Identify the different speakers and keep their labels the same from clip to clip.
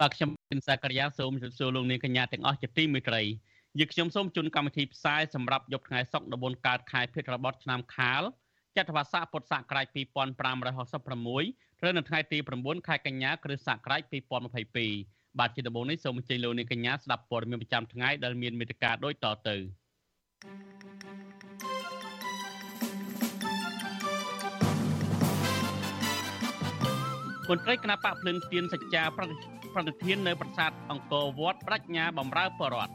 Speaker 1: បាទខ្ញុំពិនសាករិយាសូមជម្រាបសួរលោកនាងកញ្ញាទាំងអស់ជាទីមេត្រីយើខ្ញុំសូមជូនកម្មវិធីផ្សាយសម្រាប់យប់ថ្ងៃសុក្រ14កើតខែភេទ្របទឆ្នាំខាលចត្វាស័កពុទ្ធសករាជ2566ត្រូវនៅថ្ងៃទី9ខែកញ្ញាគ្រិស្តសករាជ2022បាទជាដំបូងនេះសូមអញ្ជើញលោកនាងកញ្ញាស្ដាប់ព័ត៌មានប្រចាំថ្ងៃដែលមានមេត្តាដូចតទៅមន្ត្រីគណៈបកភ្លឹងទៀនសច្ចាប្រតិ ប្រតិធាននៅប្រាសាទអង្គរវត្តប្រាជ្ញាបំរើបរដ្ឋ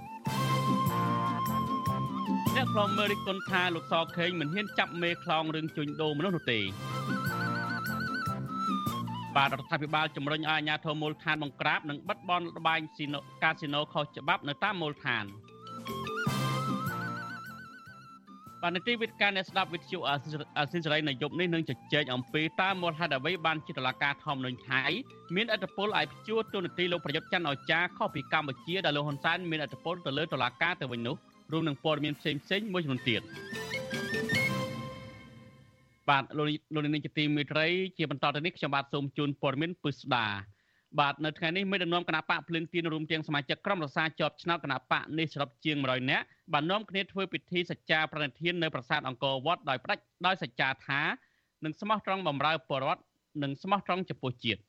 Speaker 1: អ្នកខ្លងមើលរិះគន់ថាលោកសខេងមិនហ៊ានចាប់មេខ្លោងរឿងជួញដូរមនុស្សនោះទេបាទរដ្ឋាភិបាលជំរុញឲ្យអាជ្ញាធរមូលដ្ឋានបង្ក្រាបនិងបិទបនលបែងស៊ីណូកាស៊ីណូខុសច្បាប់នៅតាមមូលដ្ឋាន បាទនីតិវិទ្យាអ្នកស្ដាប់វិទ្យុអាស៊ីសេរីនៅយប់នេះនឹងជជែកអំពីតើមូលហេតុអ្វីបានជាតឡាការធម្មនុញ្ញថៃមានអធិបុលឲ្យព្យួរទូនាទីលោកប្រយុទ្ធច័ន្ទអចារខុសពីកម្ពុជាដែលលោកហ៊ុនសែនមានអធិបុលទៅលើតឡាការទៅវិញនោះរួមនឹងព័ត៌មានផ្សេងផ្សេងមួយចំនួនទៀតបាទលោកលោកនាងជាទីមេត្រីជាបន្តទៅនេះខ្ញុំបាទសូមជូនព័ត៌មានពិស្ដា បាទនៅថ្ងៃនេះមេដឹកនាំគណៈបកភ្លើងទៀនរួមទាំងសមាជិកក្រុមរក្សាជាប់ឆ្នោតគណៈបកនេះសរុបជាង100នាក់បាននាំគ្នាធ្វើពិធីសច្ចាប្រណិធាននៅប្រាសាទអង្គរវត្តដោយផ្ដាច់ដោយសច្ចាថានឹងស្មោះត្រង់បម្រើពលរដ្ឋនិងស្មោះត្រង់ចំពោះជាតិ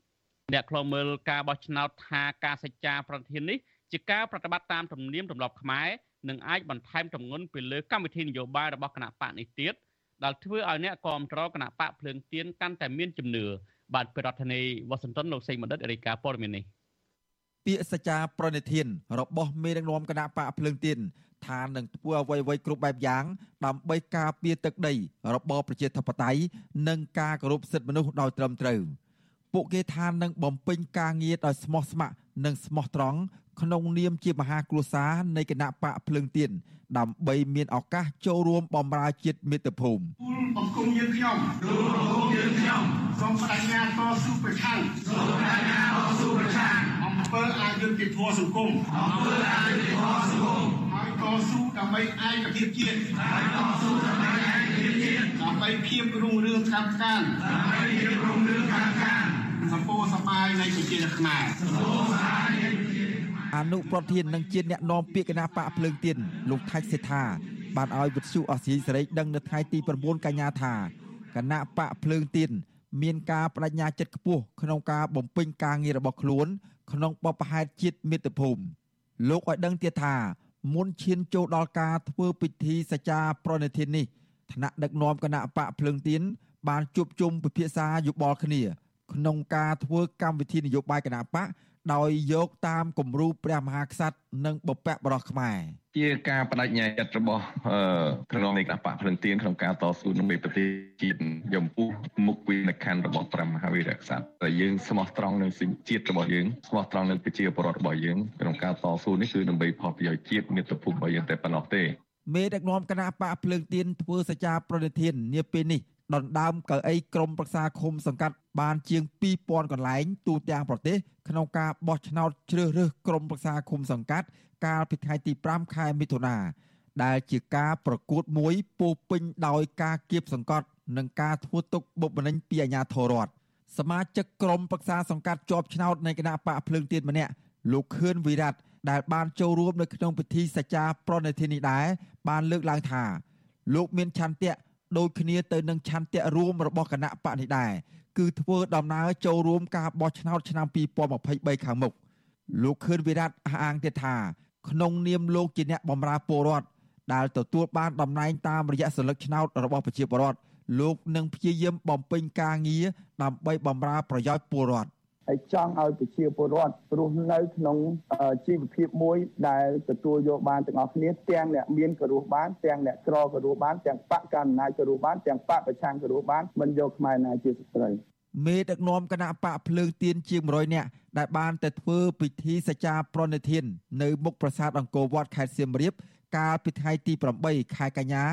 Speaker 1: អ្នកខ្លមើលការបោះឆ្នោតថាការសច្ចាប្រណិធាននេះជាការប្រតិបត្តិតាមទំនៀមទម្លាប់ខ្មែរនិងអាចបន្ថែមទម្ងន់ពីលើកម្មវិធីនយោបាយរបស់គណៈបកនេះទៀតដែលធ្វើឲ្យអ្នកគ្រប់គ្រងគណៈបកភ្លើងទៀនកាន់តែមានជំនឿ បាទប្រធានាធិបតីវ៉ាស៊ីនតោនលោកសេងបណ្ឌិតរាយការណ៍ព័ត៌មាននេះ
Speaker 2: ពាក្យសច្ចាប្រណិធាន របស់មេដឹកនាំគណៈបកភ្លើងទៀនថានឹងធ្វើអ្វីៗគ្រប់បែបយ៉ាង ដើម្បីការពារទឹកដីរបបប្រជាធិបតេយ្យនិងការគោរពសិទ្ធិមនុស្សដោយត្រឹមត្រូវពួកគេថានឹងបំពេញការងារដោយស្មោះស្ម័គ្រ និងស្មោះត្រង់ក្នុងនាមជាមហាគ្រួសារនៃគណៈបកភ្លើងទៀនដើម្បីមានឱកាសចូលរួមបម្រើជាតិមាតុភូមិ
Speaker 3: បង្គំយើងខ្ញុំទូលបង្គំយើងខ្ញុំសូមបដិញ្ញាតស៊ូប្រឆាំងសូមបដិញ្ញាតស៊ូប្រឆាំងអំពើអយុត្តិធម៌សង្គមអំពើអយុត្តិធម៌សង្គមហើយតស៊ូដើម្បីឯកភាពជាតិហើយតស៊ូដើម្បីឯកភាពជាតិដើម្បីភាពរុងរឿងខាងកានដើម្បីភាពរុងរឿងខាងកាន សម្ពោសបាយនៃប្រជាខ្មែរសម្ពោសបាយនៃ
Speaker 2: អនុប្រធាននិងជាអ្នកនាំពាក្យគណៈបកភ្លើងទៀនលោកថៃសេដ្ឋាបានឲ្យវិទ្យុអសីសេរីដឹងនៅថ្ងៃទី9កញ្ញាថាគណៈបកភ្លើងទៀនមានការបដិញ្ញាចិត្តខ្ពស់ក្នុងការបំពេញការងាររបស់ខ្លួន ក្នុងបបផែនជាតិមាតុភូមិលោកឲ្យដឹងទៀតថាមុនឈានចូលដល់ការធ្វើពិធីសច្ចាប្រណិធាននេះថ្នាក់ដឹកនាំគណៈបកភ្លើងទៀនបានជួបជុំពិភាក្សាយោបល់គ្នា ក្នុងការធ្វើកម្មវិធីនយោបាយគណៈបកដោយយកតាមគំរូព្រះមហាក្សត្រនិងបព្វបរោះខ្មែរ
Speaker 4: ជាការបដិញ្ញាចិត្តរបស់ក្នុងនៃគណៈបកភ្លឹងទៀនក្នុងការតស៊ូនឹងមេប្រទេសជាតិយមពុះមុខវិនិខណ្ឌរបស់ព្រះមហាវីរក្សត្រតែយើងស្មោះត្រង់នឹងជាតិរបស់យើងស្មោះត្រង់នឹងប្រជាពលរដ្ឋរបស់យើងក្នុងការតស៊ូនេះគឺដើម្បីផលប្រយោជន៍ជាតិមាតុភូមិរបស់យើងតែប៉ុណ្ណោះទេ
Speaker 2: មេដឹកនាំគណៈបកភ្លើងទៀនធ្វើសច្ចាប្រណិធាននាពេលនេះ ដណ្ដើមកៅអីក្រមប្រឹក្សាឃុំសង្កាត់បានជាង2000កន្លែងទូទាំងប្រទេសក្នុងការបោះឆ្នោតជ្រើសរើសក្រមប្រឹក្សាឃុំសង្កាត់កាលពីថ្ងៃទី5ខែមិថុនាដែលជាការប្រកួតមួយពោពេញដោយការគៀបសង្កត់និងការធ្វើទុកបុកម្នេញពីអាជ្ញាធររដ្ឋសមាជិកក្រុមប្រឹក្សាសង្កាត់ជាប់ឆ្នោតនៃគណៈបកភ្លើងទៀនម្នាក់លោកខឿនវិរៈដែលបានចូលរួមនៅក្នុងពិធីសច្ចាប្រណិធាននេះដែរបានលើកឡើងថាលោកមានឆន្ទៈ ដូចគ្នាទៅនឹងឆន្ទៈរួមរបស់គណៈបកនេះដែរគឺធ្វើដំណើរចូលរួមការបោះឆ្នោតឆ្នាំ2023ខាងមុខលោកខឿនវិរៈអះអាងទៀតថាក្នុងនាមលោកជាអ្នកបម្រើពលរដ្ឋដែលទទួលបានតំណែងតាមរយៈសិលឹកឆ្នោតរបស់ប្រជាពលរដ្ឋលោកនឹងព្យាយាមបំពេញការងារដើម្បីបម្រើប្រយោជន៍ពលរដ្ឋ
Speaker 5: ហើយចង់ឲ្យប្រជាពលរដ្ឋរស់នៅក្នុងជីវភាពមួយដែលទទួលយកបានទាំងអស់គ្នាទាំងអ្នកមានក៏រស់បានទាំងអ្នកក្រក៏រស់បានទាំងបកកណ្ដាលអំណាចក៏រស់បានទាំងបកប្រឆាំងក៏រស់បានមិនយកខ្មែរណាជាស្ត្រី
Speaker 2: មេដឹកនាំគណៈបកភ្លើងទៀនជាង100នាក់ដែលបានទៅធ្វើពិធីសច្ចាប្រណិធាន នៅមុខប្រាសាទអង្គរវត្តខេត្តសៀមរាប កាលពីថ្ងៃទី8ខែកញ្ញា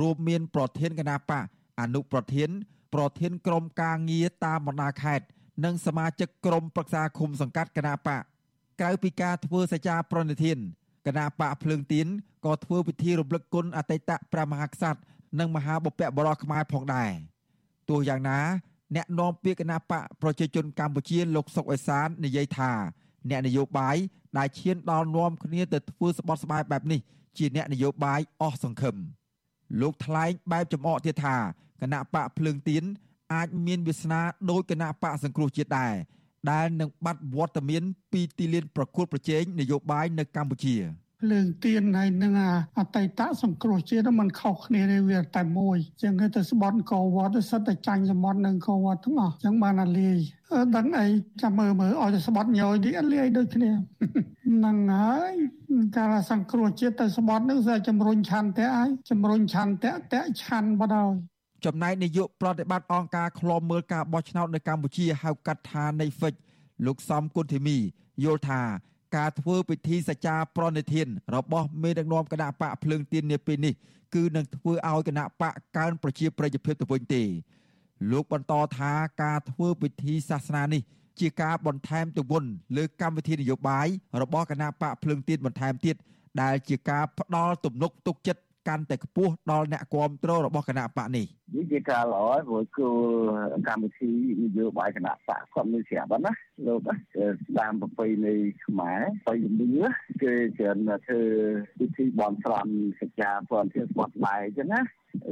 Speaker 2: រួមមាន ប្រធានគណៈបកអនុប្រធាន ប្រធានក្រុមការងារតាមបណ្ដាខេត្ត និងសមាជិកក្រុមប្រឹក្សាឃុំសង្កាត់គណៈបកក្រៅពីការធ្វើសច្ចាប្រណិធានគណៈបកភ្លើងទៀនក៏ធ្វើពិធីរំលឹកគុណអតីតព្រះមហាក្សត្រនិងមហាបុព្វបុរសខ្មែរផងដែរទោះយ៉ាងណាអ្នកនាំពាក្យគណៈបកប្រជាជនកម្ពុជាលោកសុកអេសាននិយាយថាអ្នកនយោបាយដែលឈានដល់នាំគ្នាទៅធ្វើស្បត់ស្បាយបែបនេះជាអ្នកនយោបាយអស់សង្ឃឹមលោកថ្លែងបែបចំអកទៀតថាគណៈបកភ្លើងទៀន អាចមានវាសនាដោយគណៈបកសង្គ្រោះជាតិដែរដែលនឹងបាត់វត្តមានពីទីលានប្រកួតប្រជែងនយោបាយនៅកម្ពុជា
Speaker 6: លើងទៀនហើយនឹងអតីតសង្គ្រោះជាតិมันខុសគ្នាទេវាតែមួយចឹងគេទៅស្បត់កោវត្តសិតតែចាញ់សម្បត្តិនឹងកោវត្តទាំងអស់ចឹងបានអាលាយដឹងអីចាំមើលមើលឲ្យទៅស្បត់ញយទីអាលាយដូចគ្នាហ្នឹងហើយការសង្គ្រោះជាតិទៅស្បត់នឹងស្អែជំរុញឆន្ទៈហើយជំរុញឆន្ទៈតៈឆាន់បដ ாய்
Speaker 2: ចំណែកនាយកប្រតិបត្តិអង្គការឃ្លាំមើលការបោះឆ្នោតនៅកម្ពុជាហៅកាត់ថា NAFIC លោកសំគុណធីមីយល់ថាការធ្វើពិធីសច្ចាប្រណិធាន របស់មេដឹកនាំគណៈបកភ្លើងទៀននាពេលនេះគឺនឹងធ្វើឲ្យគណៈបកកើនប្រជាប្រិយភាពទៅវិញទេ លោកបន្តថាការធ្វើពិធីសាសនានេះ ជាការបន្ថែមទង្វើលើកម្មវិធីនយោបាយរបស់គណៈបកភ្លើងទៀនបន្ថែមទៀតដែលជាការផ្ដល់ទំនុកទុកចិត្ត កាន់តែខ្ពស់ដល់អ្នកគ្រប់គ្រងរបស់គណៈបកនេះ
Speaker 5: នេះជាការល្អហើយព្រោះគោលកម្មវិធីនយោបាយគណៈបកគាត់មានស្រាប់ណាលោកតាមប្រពៃណីខ្មែរបើជំនឿគេច្រើនធ្វើពិធីបន់ស្រន់សច្ចាព្រមធានស្បត់បាយអញ្ចឹងណា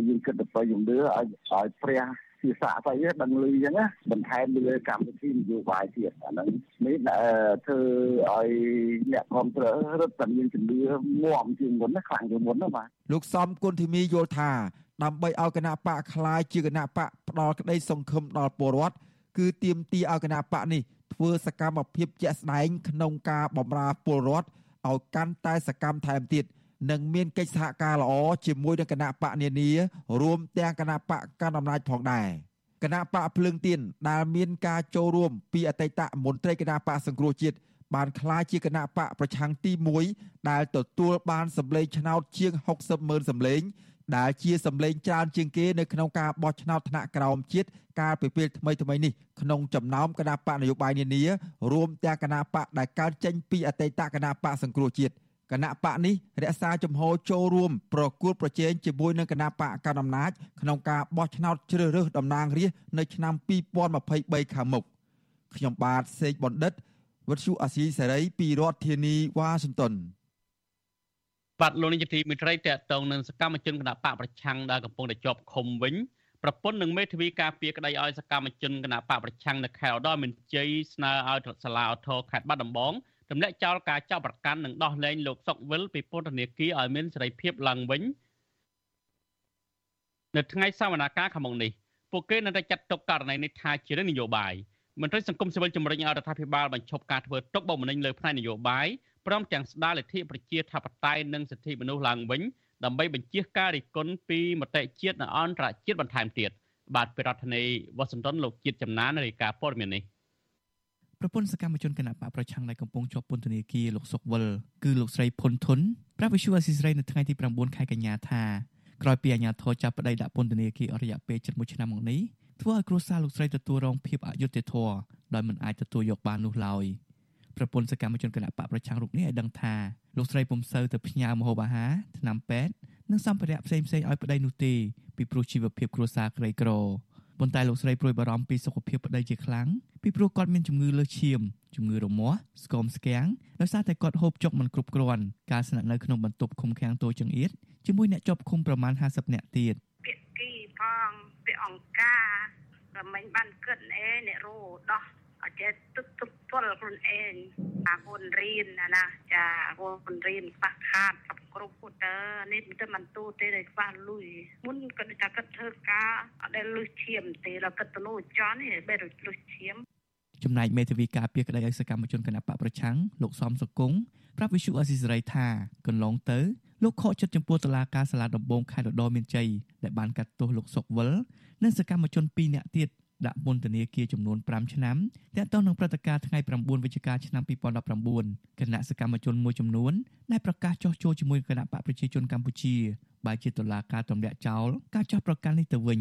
Speaker 5: យើងគិតទៅជំនឿឲ្យឲ្យព្រះ ភាសាស្អីដឹងលឺអញ្ចឹងណាបន្ថែមលើកម្មវិធីនយោបាយទៀតអាហ្នឹងនេះធ្វើឲ្យអ្នកគ្រប់គ្រងរត់តែមានជំនឿងាប់ជាងមុនណាខ្លាំងជាងមុនណាបាទ
Speaker 2: លោកសំគុណធីមីយល់ថា ដើម្បីឲ្យគណៈបកខ្លាយជាគណៈបកផ្ដល់ក្តីសង្ឃឹមដល់ពលរដ្ឋគឺទាមទារឲ្យគណៈបកនេះធ្វើសកម្មភាពជាក់ស្ដែងក្នុងការបំរើពលរដ្ឋឲ្យកាន់តែសកម្មថែមទៀត និងមានកិច្ចសហការល្អជាមួយនឹងគណៈបកនានារួមទាំងគណៈបកកណ្ដាលអំណាចផងដែរគណៈបកភ្លើងទៀនដែលមានការចូលរួមពីអតីតមន្ត្រីគណៈបកសង្គ្រោះជាតិបានក្លាយជាគណៈបកប្រឆាំងទី1ដែលទទួលបានសម្លេងឆ្នោតជាង60ម៉ឺនសម្លេងដែលជាសម្លេងច្រើនជាងគេនៅក្នុងការបោះឆ្នោតថ្នាក់ក្រោមជាតិកាលពីពេលថ្មីថ្មីនេះក្នុងចំណោមគណៈបកនយោបាយនានារួមទាំងគណៈបកដែលកើតចេញពីអតីតគណៈបកសង្គ្រោះជាតិ គណៈបកនេះរក្សាជំហរចូលរួមប្រគួតប្រជែងជាមួយនឹងគណៈបកកណ្ដាលអំណាចក្នុងការបោះឆ្នោតជ្រើសរើសតំណាងរាស្ត្រនៅឆ្នាំ2023ខាងមុខខ្ញុំបាទសេកបណ្ឌិតវុទ្ធុអាស៊ីសេរីពីរដ្ឋធានីវ៉ាស៊ីនតោន
Speaker 1: បាទលោកនាយកទីមេត្រីតកតងនឹងសកម្មជនគណៈបកប្រឆាំងដែលកំពុងតែជាប់ឃុំវិញប្រពន្ធនឹងមេធាវីការពារក្តីឲ្យសកម្មជនគណៈបកប្រឆាំងនៅខេត្តឧត្តរមានជ័យស្នើឲ្យសាលាឧទ្ធរខេត្តបាត់ដំបង ទម្លាក់ចោលការចាប់ប្រកាន់និងដោះលែងលោកសុកវិលពីពន្ធនាគារឲ្យមានសេរីភាពឡើងវិញនៅថ្ងៃសវនកម្មខាងមុខនេះពួកគេនឹងតែចាត់ទុកករណីនេះថាជារឿងនយោបាយមន្ត្រីសង្គមស៊ីវិលជំរុញឲ្យរដ្ឋាភិបាលបញ្ឈប់ការធ្វើទុកបុកម្នេញលើផ្នែកនយោបាយព្រមទាំងស្ដារលទ្ធិប្រជាធិបតេយ្យនិងសិទ្ធិមនុស្សឡើងវិញដើម្បីបញ្ជាការរិះគន់ពីមតិជាតិនិងអន្តរជាតិបន្ថែមទៀតបាទពីរដ្ឋធានីវ៉ាស៊ីនតោនលោកជាតិចំណានរាយការណ៍ព័ត៌មាននេះ
Speaker 7: ប្រពន្ធសកម្មជនគណៈបកប្រឆាំងដែលកំពុងជាប់ពន្ធនាគារលោកសុកវលគឺលោកស្រីផុនធុនប្រាប់វិសុវអស៊ីស្រីនៅថ្ងៃទី9ខែកញ្ញាថាក្រោយពីអាជ្ញាធរចាប់ប្តីដាក់ពន្ធនាគារអស់រយៈពេល7ឆ្នាំមកនេះធ្វើឲ្យគ្រួសារលោកស្រីទទួលរងភាពអយុត្តិធម៌ដោយមិនអាចទទួលយកបាននោះឡើយប្រពន្ធសកម្មជនគណៈបកប្រឆាំងរូបនេះឲ្យដឹងថាលោកស្រីពុំសូវទៅផ្ញើម្ហូបអាហារថ្នាំពេទ្យនិងសម្ភារៈផ្សេងៗឲ្យប្តីនោះទេពីព្រោះជីវភាពគ្រួសារក្រីក្រ ប៉ុន្តែលោកស្រីព្រួយបារម្ភពីសុខភាពប្តីជាខ្លាំងពីព្រោះគាត់មានជំងឺលើសឈាមជំងឺរមាស់ស្គមស្គាំងដោយសារតែគាត់ហូបចុកមិនគ្រប់គ្រាន់ការស្នាក់នៅក្នុងបន្ទប់ឃុំឃាំងតូចចង្អៀតជាមួយអ្នកជាប់ឃុំប្រមាណ50នាក់ទៀត
Speaker 8: ពាក្យគីផងពាក្យអង្ការរមិញបានគិតអេអ្នករោដោះអចេះទឹកទឹក ទល់ខ្លួនឯងអាហ៊ុនរៀនណាចាហ៊ុនរៀនខ្វះខាតគ្រប់ពុតនេះទៅមិនទូទេដែលខ្វះលុយមុនក៏ថាគាត់ធ្វើការអត់ដែលលុយឈាមទេដល់គាត់ទៅនោះចន់នេះបែរលុយឈាម
Speaker 7: ចំណែកមេធាវីការពារក្តីឲ្យសកម្មជនគណបកប្រឆាំងលោកសំសុគង្គប្រាប់វិសុអស៊ីសេរីថាកន្លងទៅលោកខកចិត្តចំពោះតឡាការសាលាដំបងខេត្តរដូវមានជ័យដែលបានកាត់ទោសលោកសុកវិលនិងសកម្មជន2នាក់ទៀត ដាក់ពន្ធនាគារចំនួន5ឆ្នាំទាក់ទងនឹងព្រឹត្តិការណ៍ថ្ងៃ9វិច្ឆិកាឆ្នាំ2019គណៈសកម្មជនមួយចំនួនដែលប្រកាសចោះចូលជាមួយគណៈបកប្រជាជនកម្ពុជាបែរជាតុលាការទម្លាក់ចោលការចោះប្រកាន់នេះទៅវិញ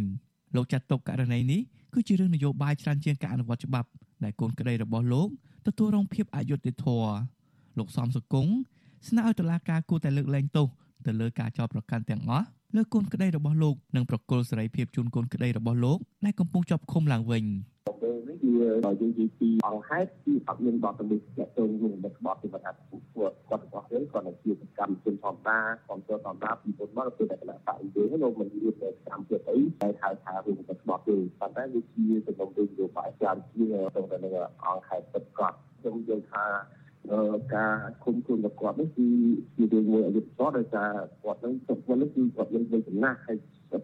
Speaker 7: លោកចាត់ទុកករណីនេះគឺជារឿងនយោបាយច្រើនជាងការអនុវត្តច្បាប់ដែលកូនក្តីរបស់លោកទទួលរងភាពអយុត្តិធម៌លោកសំសុគង្គស្នើឲ្យតុលាការគួរតែលើកលែងទោសទៅលើការចោទប្រកាន់ទាំងអស់ លើកូនក្តីរបស់លោកនិងប្រគល់សេរីភាពជូនកូនក្តីរបស់លោកដែលកំពុងជាប់ឃុំឡើងវិញ
Speaker 5: ពេលនេះគឺបើយើងនិយាយពីអង្គហេតុគឺអត់មានបទល្មើសទាក់ទងនឹងមុខបទទីបថាពួកគាត់របស់យើងគាត់នឹងជាកម្មជនធម្មតាគ្រប់គ្រងធម្មតាពីពុតមកគឺតែគណៈបកយើងនោះមិនមានតែកម្មជាតិអីតែហៅថារឿងរបស់ទេប៉ុន្តែវាជាសំណុំរឿងនយោបាយច្រើនជាងទៅទៅនឹងអង្គហេតុពិតប្រាកដខ្ញុំយល់ថា ការគុំខ្លួនរបស់គាត់នេះគឺជារឿងមួយអយុត្តិធម៌ដោយសារគាត់នឹងសុខវិញគឺគាត់មានវ័យចំណាស់ហើយ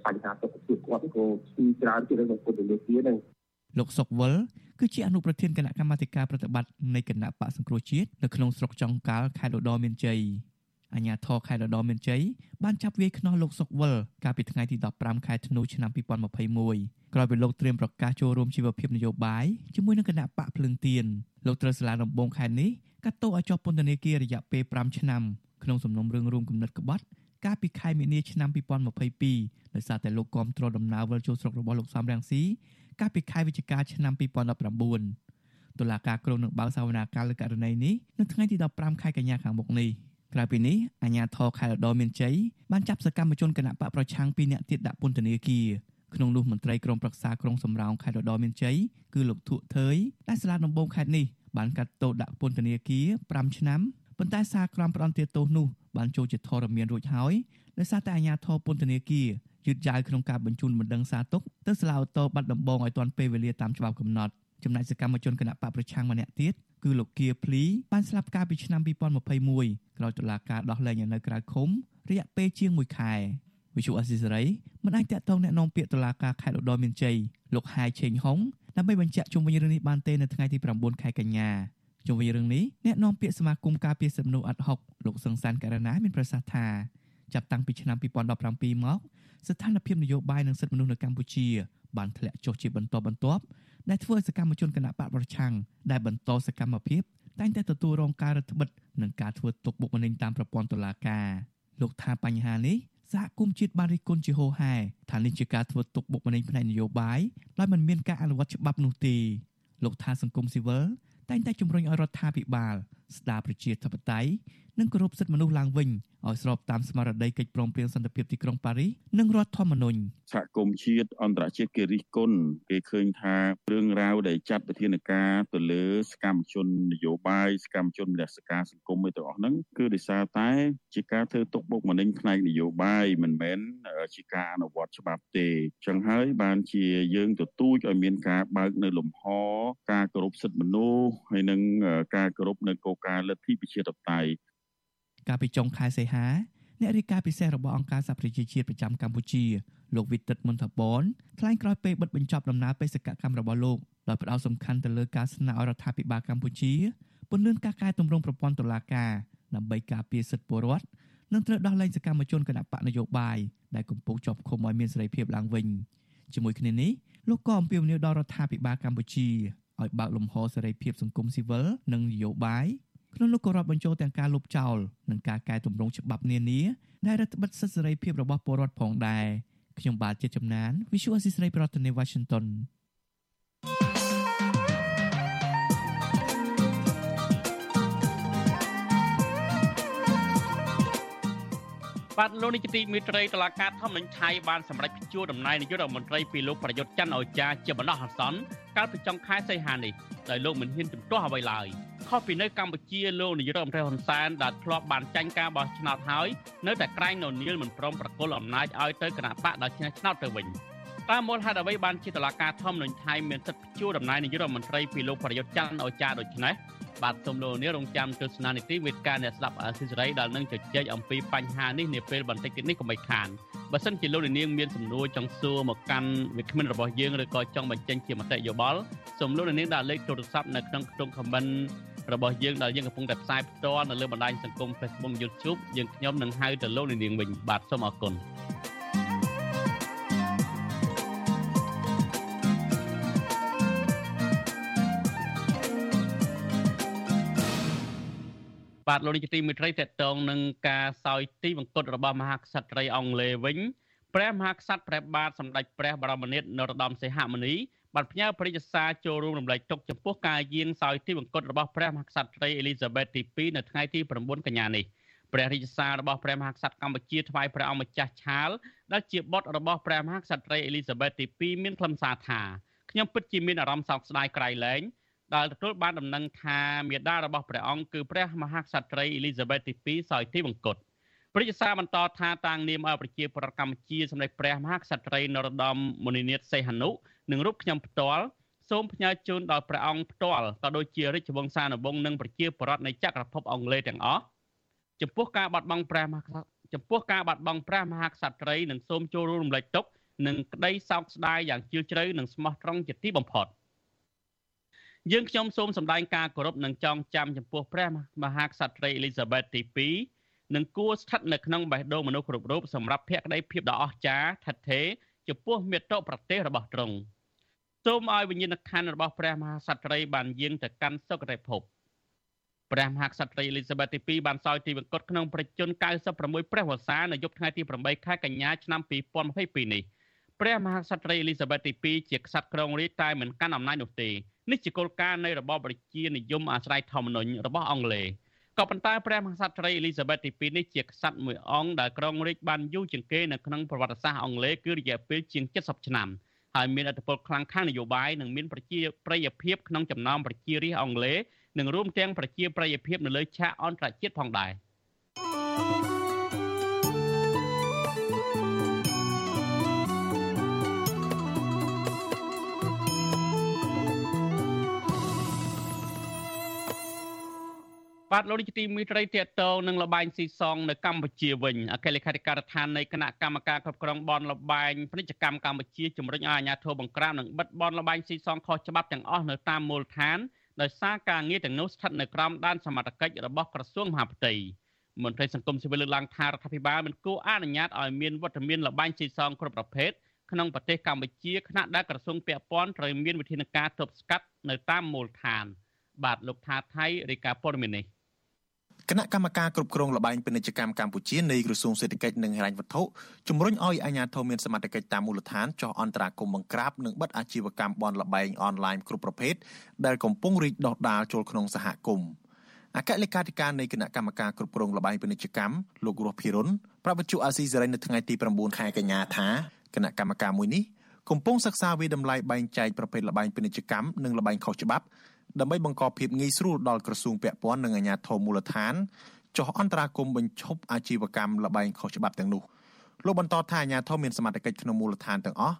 Speaker 5: បញ្ហាសុខភាពគាត់ក៏គឺច្រើនជាងនៅពុទ្ធលេខានឹង
Speaker 7: លោកសុកវលគឺជាអនុប្រធានគណៈកម្មាធិការប្រតិបត្តិនៃគណៈបកសង្គ្រោះជាតិនៅក្នុងស្រុកចុងកាល់ខេត្តឧត្តរមានជ័យ អាជ្ញាធរខេត្តឧត្តរមានជ័យបានចាប់វាយខ្នោះលោកសុកវលកាលពីថ្ងៃទី15ខែធ្នូឆ្នាំ2021ក្រោយពីលោកត្រៀមប្រកាសចូលរួមជីវភាពនយោបាយជាមួយនឹងគណៈបកភ្លើងទៀនលោកត្រូវសាលាដំបងខេត្តនេះកាត់ទោសឲ្យជាប់ពន្ធនាគាររយៈពេល5ឆ្នាំក្នុងសំណុំរឿងរួមគំនិតក្បត់កាលពីខែមីនាឆ្នាំ2022ដោយសារតែលោកគាំទ្រដំណើរវិលចូលស្រុករបស់លោកសំរងស៊ីកាលពីខែវិច្ឆិកាឆ្នាំ2019តុលាការក្រុងនឹងបើកសវនាការលើករណីនេះនៅថ្ងៃទី15ខែកញ្ញាខាងមុខនេះ ក្រៅពីនេះអាជ្ញាធរខេត្តឧត្តរមានជ័យបានចាប់សកម្មជនគណៈបកប្រឆាំង2នាក់ទៀតដាក់ពន្ធនាគារក្នុងនោះមន្ត្រីក្រមប្រឹក្សាក្រុងសំរោងខេត្តឧត្តរមានជ័យគឺលោកធុថើយដែលសាលាដំបងខេត្តនេះបានកាត់ទោសដាក់ពន្ធនាគារ5ឆ្នាំប៉ុន្តែសារក្រមផ្ដន្ទាទោសនោះបានចូលជាធរមានរួចហើយដោយសារតែអាជ្ញាធរពន្ធនាគារយឺតយ៉ាវក្នុងការបញ្ជូនបណ្ដឹងសារទុកទៅសាលាឧទ្ធរបាត់ដំបងឲ្យទាន់ពេលវេលាតាមច្បាប់កំណត់ចំណែកសកម្មជនគណៈបកប្រឆាំងម្នាក់ទៀត គឺលោកគៀភ្លីបានស្លាប់កាលពីឆ្នាំ2021ក្រោយតុលាការដោះលែងនៅក្រៅឃុំរយៈពេលជាង1ខែវិសុអសិសរីមិនអាចតាក់ទងแนะនាំពាក្យតុលាការខេត្តឧត្តរមានជ័យលោកហាយឆេងហុងដើម្បីបញ្ជាក់ជុំវិញរឿងនេះបានទេនៅថ្ងៃទី9ខែកញ្ញាជុំវិញរឿងនេះអ្នកនាំពាក្យសមាគមការពារសិទ្ធិមនុស្សអាត់ហុកលោកសង្សានករណាមានប្រសាសន៍ថាចាប់តាំងពីឆ្នាំ2017មកស្ថានភាពនយោបាយនិងសិទ្ធិមនុស្សនៅកម្ពុជាបានធ្លាក់ចុះជាបន្តបន្ទាប់ ដែលធ្វើឲ្យសកម្មជនគណបកប្រឆាំងដែលបន្តសកម្មភាពតែងតែទទួលរងការរដ្ឋបិទនិងការធ្វើទុកបុកម្នេញតាមប្រព័ន្ធតុលាការលោកថាបញ្ហានេះសហគមន៍ជាតិបានរិះគន់ជាហូរហែថានេះជាការធ្វើទុកបុកម្នេញផ្នែកនយោបាយដោយមិនមានការអនុវត្តច្បាប់នោះទេលោកថាសង្គមស៊ីវិលតែងតែជំរុញឲ្យរដ្ឋាភិបាល ស្ដារប្រជាធិបតេយ្យនិងគោរពសិទ្ធិមនុស្សឡើងវិញឲ្យស្របតាមស្មារតីកិច្ចព្រមព្រៀងសន្តិភាពទីក្រុងប៉ារីសនិងរដ្ឋធម្មនុញ្ញ
Speaker 9: សហគមន៍ជាតិអន្តរជាតិគេរិះគន់គេឃើញថារឿងរ៉ាវដែលចាត់វិធានការទៅលើសកម្មជននយោបាយសកម្មជនមនសិការសង្គមឯទាំងអស់ហ្នឹងគឺដោយសារតែជាការធ្វើទុកបុកម្នេញផ្នែកនយោបាយមិនមែនជាការអនុវត្តច្បាប់ទេចឹងហើយបានជាយើងទទូចឲ្យមានការបើកនៅលំហការគោរពសិទ្ធិមនុស្សហើយនិងការគោរពនៅគោលការណ៍លទ្ធិប្រជាធិបតេយ្យ
Speaker 7: កាលពីចុងខែសីហាអ្នករាយការណ៍ពិសេសរបស់អង្គការសហប្រជាជាតិប្រចាំកម្ពុជាលោកវិទិតមុនថាបនថ្លែងក្រោយពេលបិទបញ្ចប់ដំណើរបេសកកម្មរបស់លោកដោយផ្ដោតសំខាន់ទៅលើការស្នើឲ្យរដ្ឋាភិបាលកម្ពុជាពន្យាការកែតម្រង់ប្រព័ន្ធតុលាការដើម្បីការពារសិទ្ធិពលរដ្ឋនិងត្រូវដោះលែងសកម្មជនគណបកនយោបាយដែលកំពុងជាប់ឃុំឲ្យមានសេរីភាពឡើងវិញជាមួយគ្នានេះលោកក៏អំពាវនាវដល់រដ្ឋាភិបាលកម្ពុជាឲ្យបើកលំហសេរីភាពសង្គមស៊ីវិលនិងនយោបាយ ក្នុងនោះក៏រាប់បញ្ចូលទាំងការលុបចោលនិងការកែតម្រង់ច្បាប់នានាដែលរដ្ឋបិទសិទ្ធិសេរីភាពរបស់ពលរដ្ឋផងដែរខ្ញុំបាទជាចំណាន Visual Assisray ប្រធានាទី Washington
Speaker 1: បាទលោកនាយកទីមេត្រីតឡាការធម្មនិញថៃបានសម្រេចព្យួរតំណែងនាយករដ្ឋមន្ត្រីពីលោកប្រយុទ្ធច័ន្ទអោចាជាបណ្ដោះអាសន្នកាលពីចុងខែសីហានេះដោយលោកមិនហ៊ានជំទាស់អ្វីឡើយខុសពីនៅកម្ពុជាលោកនាយករដ្ឋមន្ត្រីហ៊ុនសែនដែលធ្លាប់បានចាញ់ការបោះឆ្នោតហើយនៅតែក្រែងនៅនីលមិនព្រមប្រគល់អំណាចឲ្យទៅគណៈបកដល់ឆ្នះឆ្នោតទៅវិញតាមមូលហេតុអ្វីបានជាតឡាការធម្មនិញថៃមានសិទ្ធិព្យួរតំណែងនាយករដ្ឋមន្ត្រីពីលោកប្រយុទ្ធច័ន្ទអោចាដូចនេះ បាទសូមលោកនាងរងចាំទស្សនានីតិវេទការអ្នកស្ដាប់អសិរ័យដែលនឹងជជែកអំពីបញ្ហានេះនាពេលបន្តិចទៀតនេះកុំបីខានបើសិនជាលោកនាងមានសំណួរចង់សួរមកកាន់វិក្កាមរបស់យើងឬក៏ចង់បញ្ចេញជាមតិយោបល់សូមលោកនាងដាក់លេខទូរស័ព្ទនៅក្នុងក្នុង comment របស់យើងដែលយើងកំពុងតែផ្សាយផ្ទាល់នៅលើបណ្ដាញសង្គម Facebook YouTube យើងខ្ញុំនឹងហៅទៅលោកនាងវិញបាទសូមអរគុណ បាទលោកនាយកទីមេត្រីតេតងនឹងការសោយទីបង្គត់របស់មហាក្សត្រីអង់គ្លេសវិញព្រះមហាក្សត្រព្រះបាទសម្ដេចព្រះបរមនាថនរោត្តមសីហមុនីបានផ្ញើព្រះរាជសារចូលរួមរំលែកទុកចំពោះការយាងសោយទីបង្គត់របស់ព្រះមហាក្សត្រីអេលីសាបេតទី2នៅថ្ងៃទី9កញ្ញានេះព្រះរាជសាររបស់ព្រះមហាក្សត្រកម្ពុជាថ្វាយព្រះអង្គម្ចាស់ឆាលដែលជាបុត្ររបស់ព្រះមហាក្សត្រីអេលីសាបេតទី2មានខ្លឹមសារថាខ្ញុំពិតជាមានអារម្មណ៍សោកស្ដាយក្រៃលែង ដែលទទួលបានដំណឹងថាមេដារបស់ព្រះអង្គគឺព្រះមហាក្សត្រីអេលីសាបេតទី2សោយទីបង្គត់ព្រះរាជសារបន្តថាតាំងនាមឲ្យប្រជាប្រដ្ឋកម្ពុជាសម្ដេចព្រះមហាក្សត្រីនរោត្តមមុនិនាថសីហនុនិងរូបខ្ញុំផ្ទាល់សូមផ្ញើជូនដល់ព្រះអង្គផ្ទាល់ក៏ដូចជារាជវង្សានុវង្សនិងប្រជាពលរដ្ឋនៃចក្រភពអង់គ្លេសទាំងអស់ចំពោះការបាត់បង់ព្រះមហាចំពោះការបាត់បង់ព្រះមហាក្សត្រីនិងសូមចូលរួមរំលែកទុក្ខនិងក្តីសោកស្ដាយយ៉ាងជ្រាលជ្រៅនិងស្មោះត្រង់ជាទីបំផុត យើងខ្ញុំសូមសម្ដែងការគោរពនិងចងចាំចំពោះព្រះមហាក្សត្រីអេលីសាបេតទី2និងគួរស្ថិតនៅក្នុងបេះដូងមនុស្សគ្រប់រូបសម្រាប់ភក្តីភាពដ៏អស្ចារ្យថិតថេរចំពោះមាតុប្រទេសរបស់ទ្រង់សូមឲ្យវិញ្ញាណក្ខន្ធរបស់ព្រះមហាក្សត្រីបានយាងទៅកាន់សុគតិភពព្រះមហាក្សត្រីអេលីសាបេតទី2បានសោយទីវង្គតក្នុងប្រជជន96ព្រះវស្សានៅយប់ថ្ងៃទី8ខែកញ្ញាឆ្នាំ2022នេះ ព្រះមហាក្សត្រីអេលីសាបេតទី2ជាក្សត្រគ្រងរាជ្យតែមិនកាន់អំណាចនោះទេនេះជាគោលការណ៍នៃរបបប្រជានិយមអាស្រ័យធម្មនុញ្ញរបស់អង់គ្លេសក៏ប៉ុន្តែព្រះមហាក្សត្រីអេលីសាបេតទី2នេះជាក្សត្រមួយអង្គដែលគ្រងរាជ្យបានយូរជាងគេនៅក្នុងប្រវត្តិសាស្ត្រអង់គ្លេសគឺរយៈពេលជាង70ឆ្នាំហើយមានឥទ្ធិពលខ្លាំងខាងនយោបាយនិងមានប្រជាប្រិយភាពក្នុងចំណោមប្រជារាស្ត្រអង់គ្លេសនិងរួមទាំងប្រជាប្រិយភាពនៅលើឆាកអន្តរជាតិផងដែរ។ បាទលោកនាយកទីមេត្រីតេតងនឹងលបែងស៊ីសងនៅកម្ពុជាវិញអគ្គលេខាធិការដ្ឋាននៃគណៈកម្មការគ្រប់គ្រងបនលបែងពាណិជ្ជកម្មកម្ពុជាជំរុញឲ្យអាជ្ញាធរបង្ក្រាបនិងបិទបនលបែងស៊ីសងខុសច្បាប់ទាំងអស់នៅតាមមូលដ្ឋានដោយសារការងារទាំងនោះស្ថិតនៅក្រោមដែនសមត្ថកិច្ចរបស់ក្រសួងមហាផ្ទៃមន្ត្រីសង្គមស៊ីវិលលើកឡើងថារដ្ឋាភិបាលមិនគួរអនុញ្ញាតឲ្យមានវត្តមានលបែងស៊ីសងគ្រប់ប្រភេទក្នុងប្រទេសកម្ពុជាខណៈដែលក្រសួងពាក់ព័ន្ធត្រូវមានវិធានការទប់ស្កាត់នៅតាមមូលដ្ឋាន បាទលោកថាថៃរាយការណ៍ព័ត៌មាននេះ
Speaker 10: គណៈកម្មការគ្រប់គ្រងលបែងពាណិជ្ជកម្មកម្ពុជានៃក្រសួងសេដ្ឋកិច្ចនិងហិរញ្ញវត្ថុជំរុញឲ្យអាជ្ញាធរមានសមត្ថកិច្ចតាមមូលដ្ឋានចោះអន្តរាគមន៍បង្ក្រាបនិងបិទអាជីវកម្មបនលបែងអនឡាញគ្រប់ប្រភេទដែលកំពុងរីកដុះដាលចូលក្នុងសហគមន៍អគ្គលេខាធិការនៃគណៈកម្មការគ្រប់គ្រងលបែងពាណិជ្ជកម្មលោករស់ភិរុនប្រាប់វិទ្យុអាស៊ីសេរីនៅថ្ងៃទី9ខែកញ្ញាថាគណៈកម្មការមួយនេះកំពុងសិក្សាវិតម្លៃបែងចែកប្រភេទលបែងពាណិជ្ជកម្មនិងលបែងខុសច្បាប់ ដើម្បីបង្កភាពងាយស្រួលដល់ក្រសួងពាក់ព័ន្ធនិងអាជ្ញាធរមូលដ្ឋានចុះអន្តរាគមន៍បញ្ឈប់អាជីវកម្មលបែងខុសច្បាប់ទាំងនោះលោកបន្តថាអាជ្ញាធរមានសមត្ថកិច្ចក្នុងមូលដ្ឋានទាំងអស់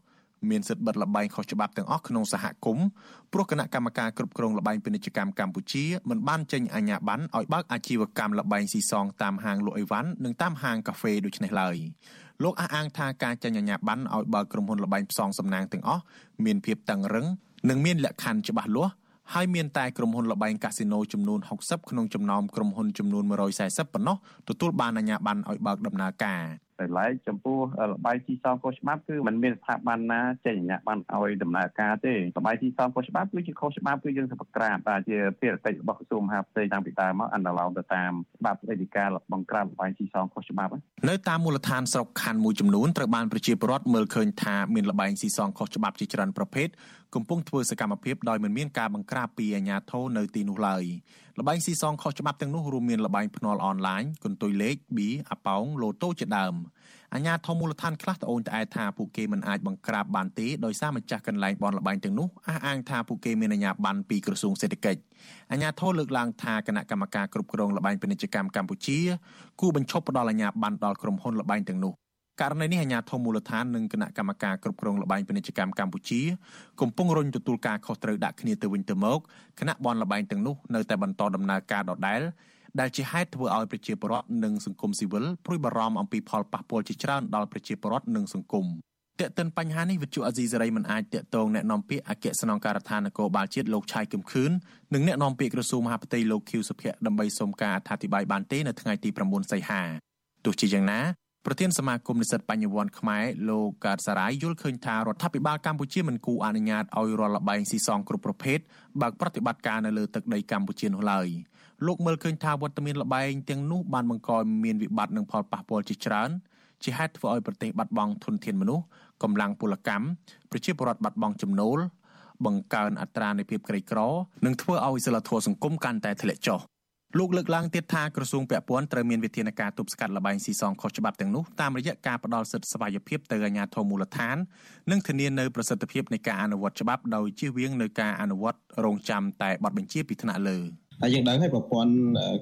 Speaker 10: មានសិទ្ធិបិទលបែងខុសច្បាប់ទាំងអស់ក្នុងសហគមន៍ព្រោះគណៈកម្មការគ្រប់គ្រងលបែងពាណិជ្ជកម្មកម្ពុជាមិនបានចេញអាជ្ញាប័ណ្ណឲ្យបើកអាជីវកម្មលបែងស៊ីសងតាមហាងលក់អីវ៉ាន់និងតាមហាងកាហ្វេដូចនេះឡើយលោកអះអាងថាការចេញអាជ្ញាប័ណ្ណឲ្យបើកក្រុមហ៊ុនលបែងផ្សងសំណាងទាំងអស់មានភាពតឹងរឹងនិងមានលក្ខខណ្ឌច្បាស់លាស់ ហើយមានតែក្រុមហ៊ុនលបែងកាស៊ីណូចំនួន60ក្នុងចំណោមក្រុមហ៊ុនចំនួន140ប៉ុណ្ណោះទទួលបានអាជ្ញាប័ណ្ណឲ្យបើកដំណើរការ
Speaker 5: តែឡែកចំពោះលបាយទីសងខុសច្បាប់គឺมันមានស្ថាប័នណាចេញអាជ្ញាប័ណ្ណឲ្យដំណើរការទេលបាយទីសងខុសច្បាប់គឺជាខុសច្បាប់គឺយើងសម្បក្រាបតែជាភារកិច្ចរបស់ក្រសួងមហាផ្ទៃតាំងពីដើមមកអនុលោមទៅតាមច្បាប់អធិការបង្ក្រាបលបាយទីសងខុសច្បាប់
Speaker 10: នៅតាមមូលដ្ឋានស្រុកខណ្ឌមួយចំនួនត្រូវបានប្រជាពលរដ្ឋមើលឃើញថាមានលបែងស៊ីសងខុសច្បាប់ជាច្រើនប្រភេទ កំពុងធ្វើសកម្មភាពដោយមិនមានការបង្ក្រាបពីអាជ្ញាធរនៅទីនោះឡើយលបែងស៊ីសងខុសច្បាប់ទាំងនោះរួមមានលបែងភ្នាល់អនឡាញកន្ទុយលេខប៊ីអាប៉ោងលូតូជាដើមអាជ្ញាធរមូលដ្ឋានខ្លះត្អូញត្អែថាពួកគេមិនអាចបង្ក្រាបបានទេដោយសារម្ចាស់កន្លែងបនលបែងទាំងនោះអះអាងថាពួកគេមានអាជ្ញាប័ណ្ណពីក្រសួងសេដ្ឋកិច្ចអាជ្ញាធរលើកឡើងថាគណៈកម្មការគ្រប់គ្រងលបែងពាណិជ្ជកម្មកម្ពុជាគូបញ្ឈប់ផ្ដល់អាជ្ញាប័ណ្ណដល់ក្រុមហ៊ុនលបែងទាំងនោះ ករណីនេះអាជ្ញាធរមូលដ្ឋាននិងគណៈកម្មការគ្រប់គ្រងលបែងពាណិជ្ជកម្មកម្ពុជាកំពុងរុញទទួលការខុសត្រូវដាក់គ្នាទៅវិញទៅមកគណៈបនលបែងទាំងនោះនៅតែបន្តដំណើរការដដែលដែលជាហេតុធ្វើឲ្យប្រជាពលរដ្ឋនិងសង្គមស៊ីវិលព្រួយបារម្ភអំពីផលប៉ះពាល់ជាច្រើនដល់ប្រជាពលរដ្ឋនិងសង្គមតើតិនបញ្ហានេះវិទ្យុអាស៊ីសេរីមិនអាចតកតងแนะនាំពាក្យអគ្គស្នងការដ្ឋាននគរបាលជាតិលោកឆៃកឹមខឿននិងแนะនាំពាក្យក្រសួងមហាផ្ទៃលោកខៀវសុភ័ក្រដើម្បីសុំការអធិប្បាយបានទេនៅថ្ងៃទី9សីហាទោះជាយ៉ាងណា ប្រធានសមាគមនិស្សិតបញ្ញវន្តខ្មែរលោកកើតសារាយយល់ឃើញថារដ្ឋាភិបាលកម្ពុជាមិនគូអនុញ្ញាតឲ្យរាល់លបែងស៊ីសងគ្រប់ប្រភេទបើកប្រតិបត្តិការនៅលើទឹកដីកម្ពុជានោះឡើយលោកមើលឃើញថាវត្តមានលបែងទាំងនោះបានបង្កឲ្យមានវិបត្តិនិងផលប៉ះពាល់ជាច្រើនជាហេតុធ្វើឲ្យប្រទេសបាត់បង់ធនធានមនុស្សកម្លាំងពលកម្មប្រជាពលរដ្ឋបាត់បង់ចំណូលបង្កើនអត្រានៃភាពក្រីក្រ និងធ្វើឲ្យសិលធម៌សង្គមកាន់តែធ្លាក់ចុះ លោកលើកឡើងទៀតថាក្រសួងពាក់ព័ន្ធត្រូវមានវិធានការទប់ស្កាត់លបែងស៊ីសងខុសច្បាប់ទាំងនោះតាមរយៈការផ្ដល់សិទ្ធិស្វ័យភាពទៅអាជ្ញាធរមូលដ្ឋាន និងធានានៅប្រសិទ្ធភាពនៃការអនុវត្តច្បាប់ដោយជៀសវាងនៅការអនុវត្តរងចាំតែបទបញ្ជាពីថ្នាក់លើ។
Speaker 11: ហើយយើងដឹងហើយប្រព័ន្ធ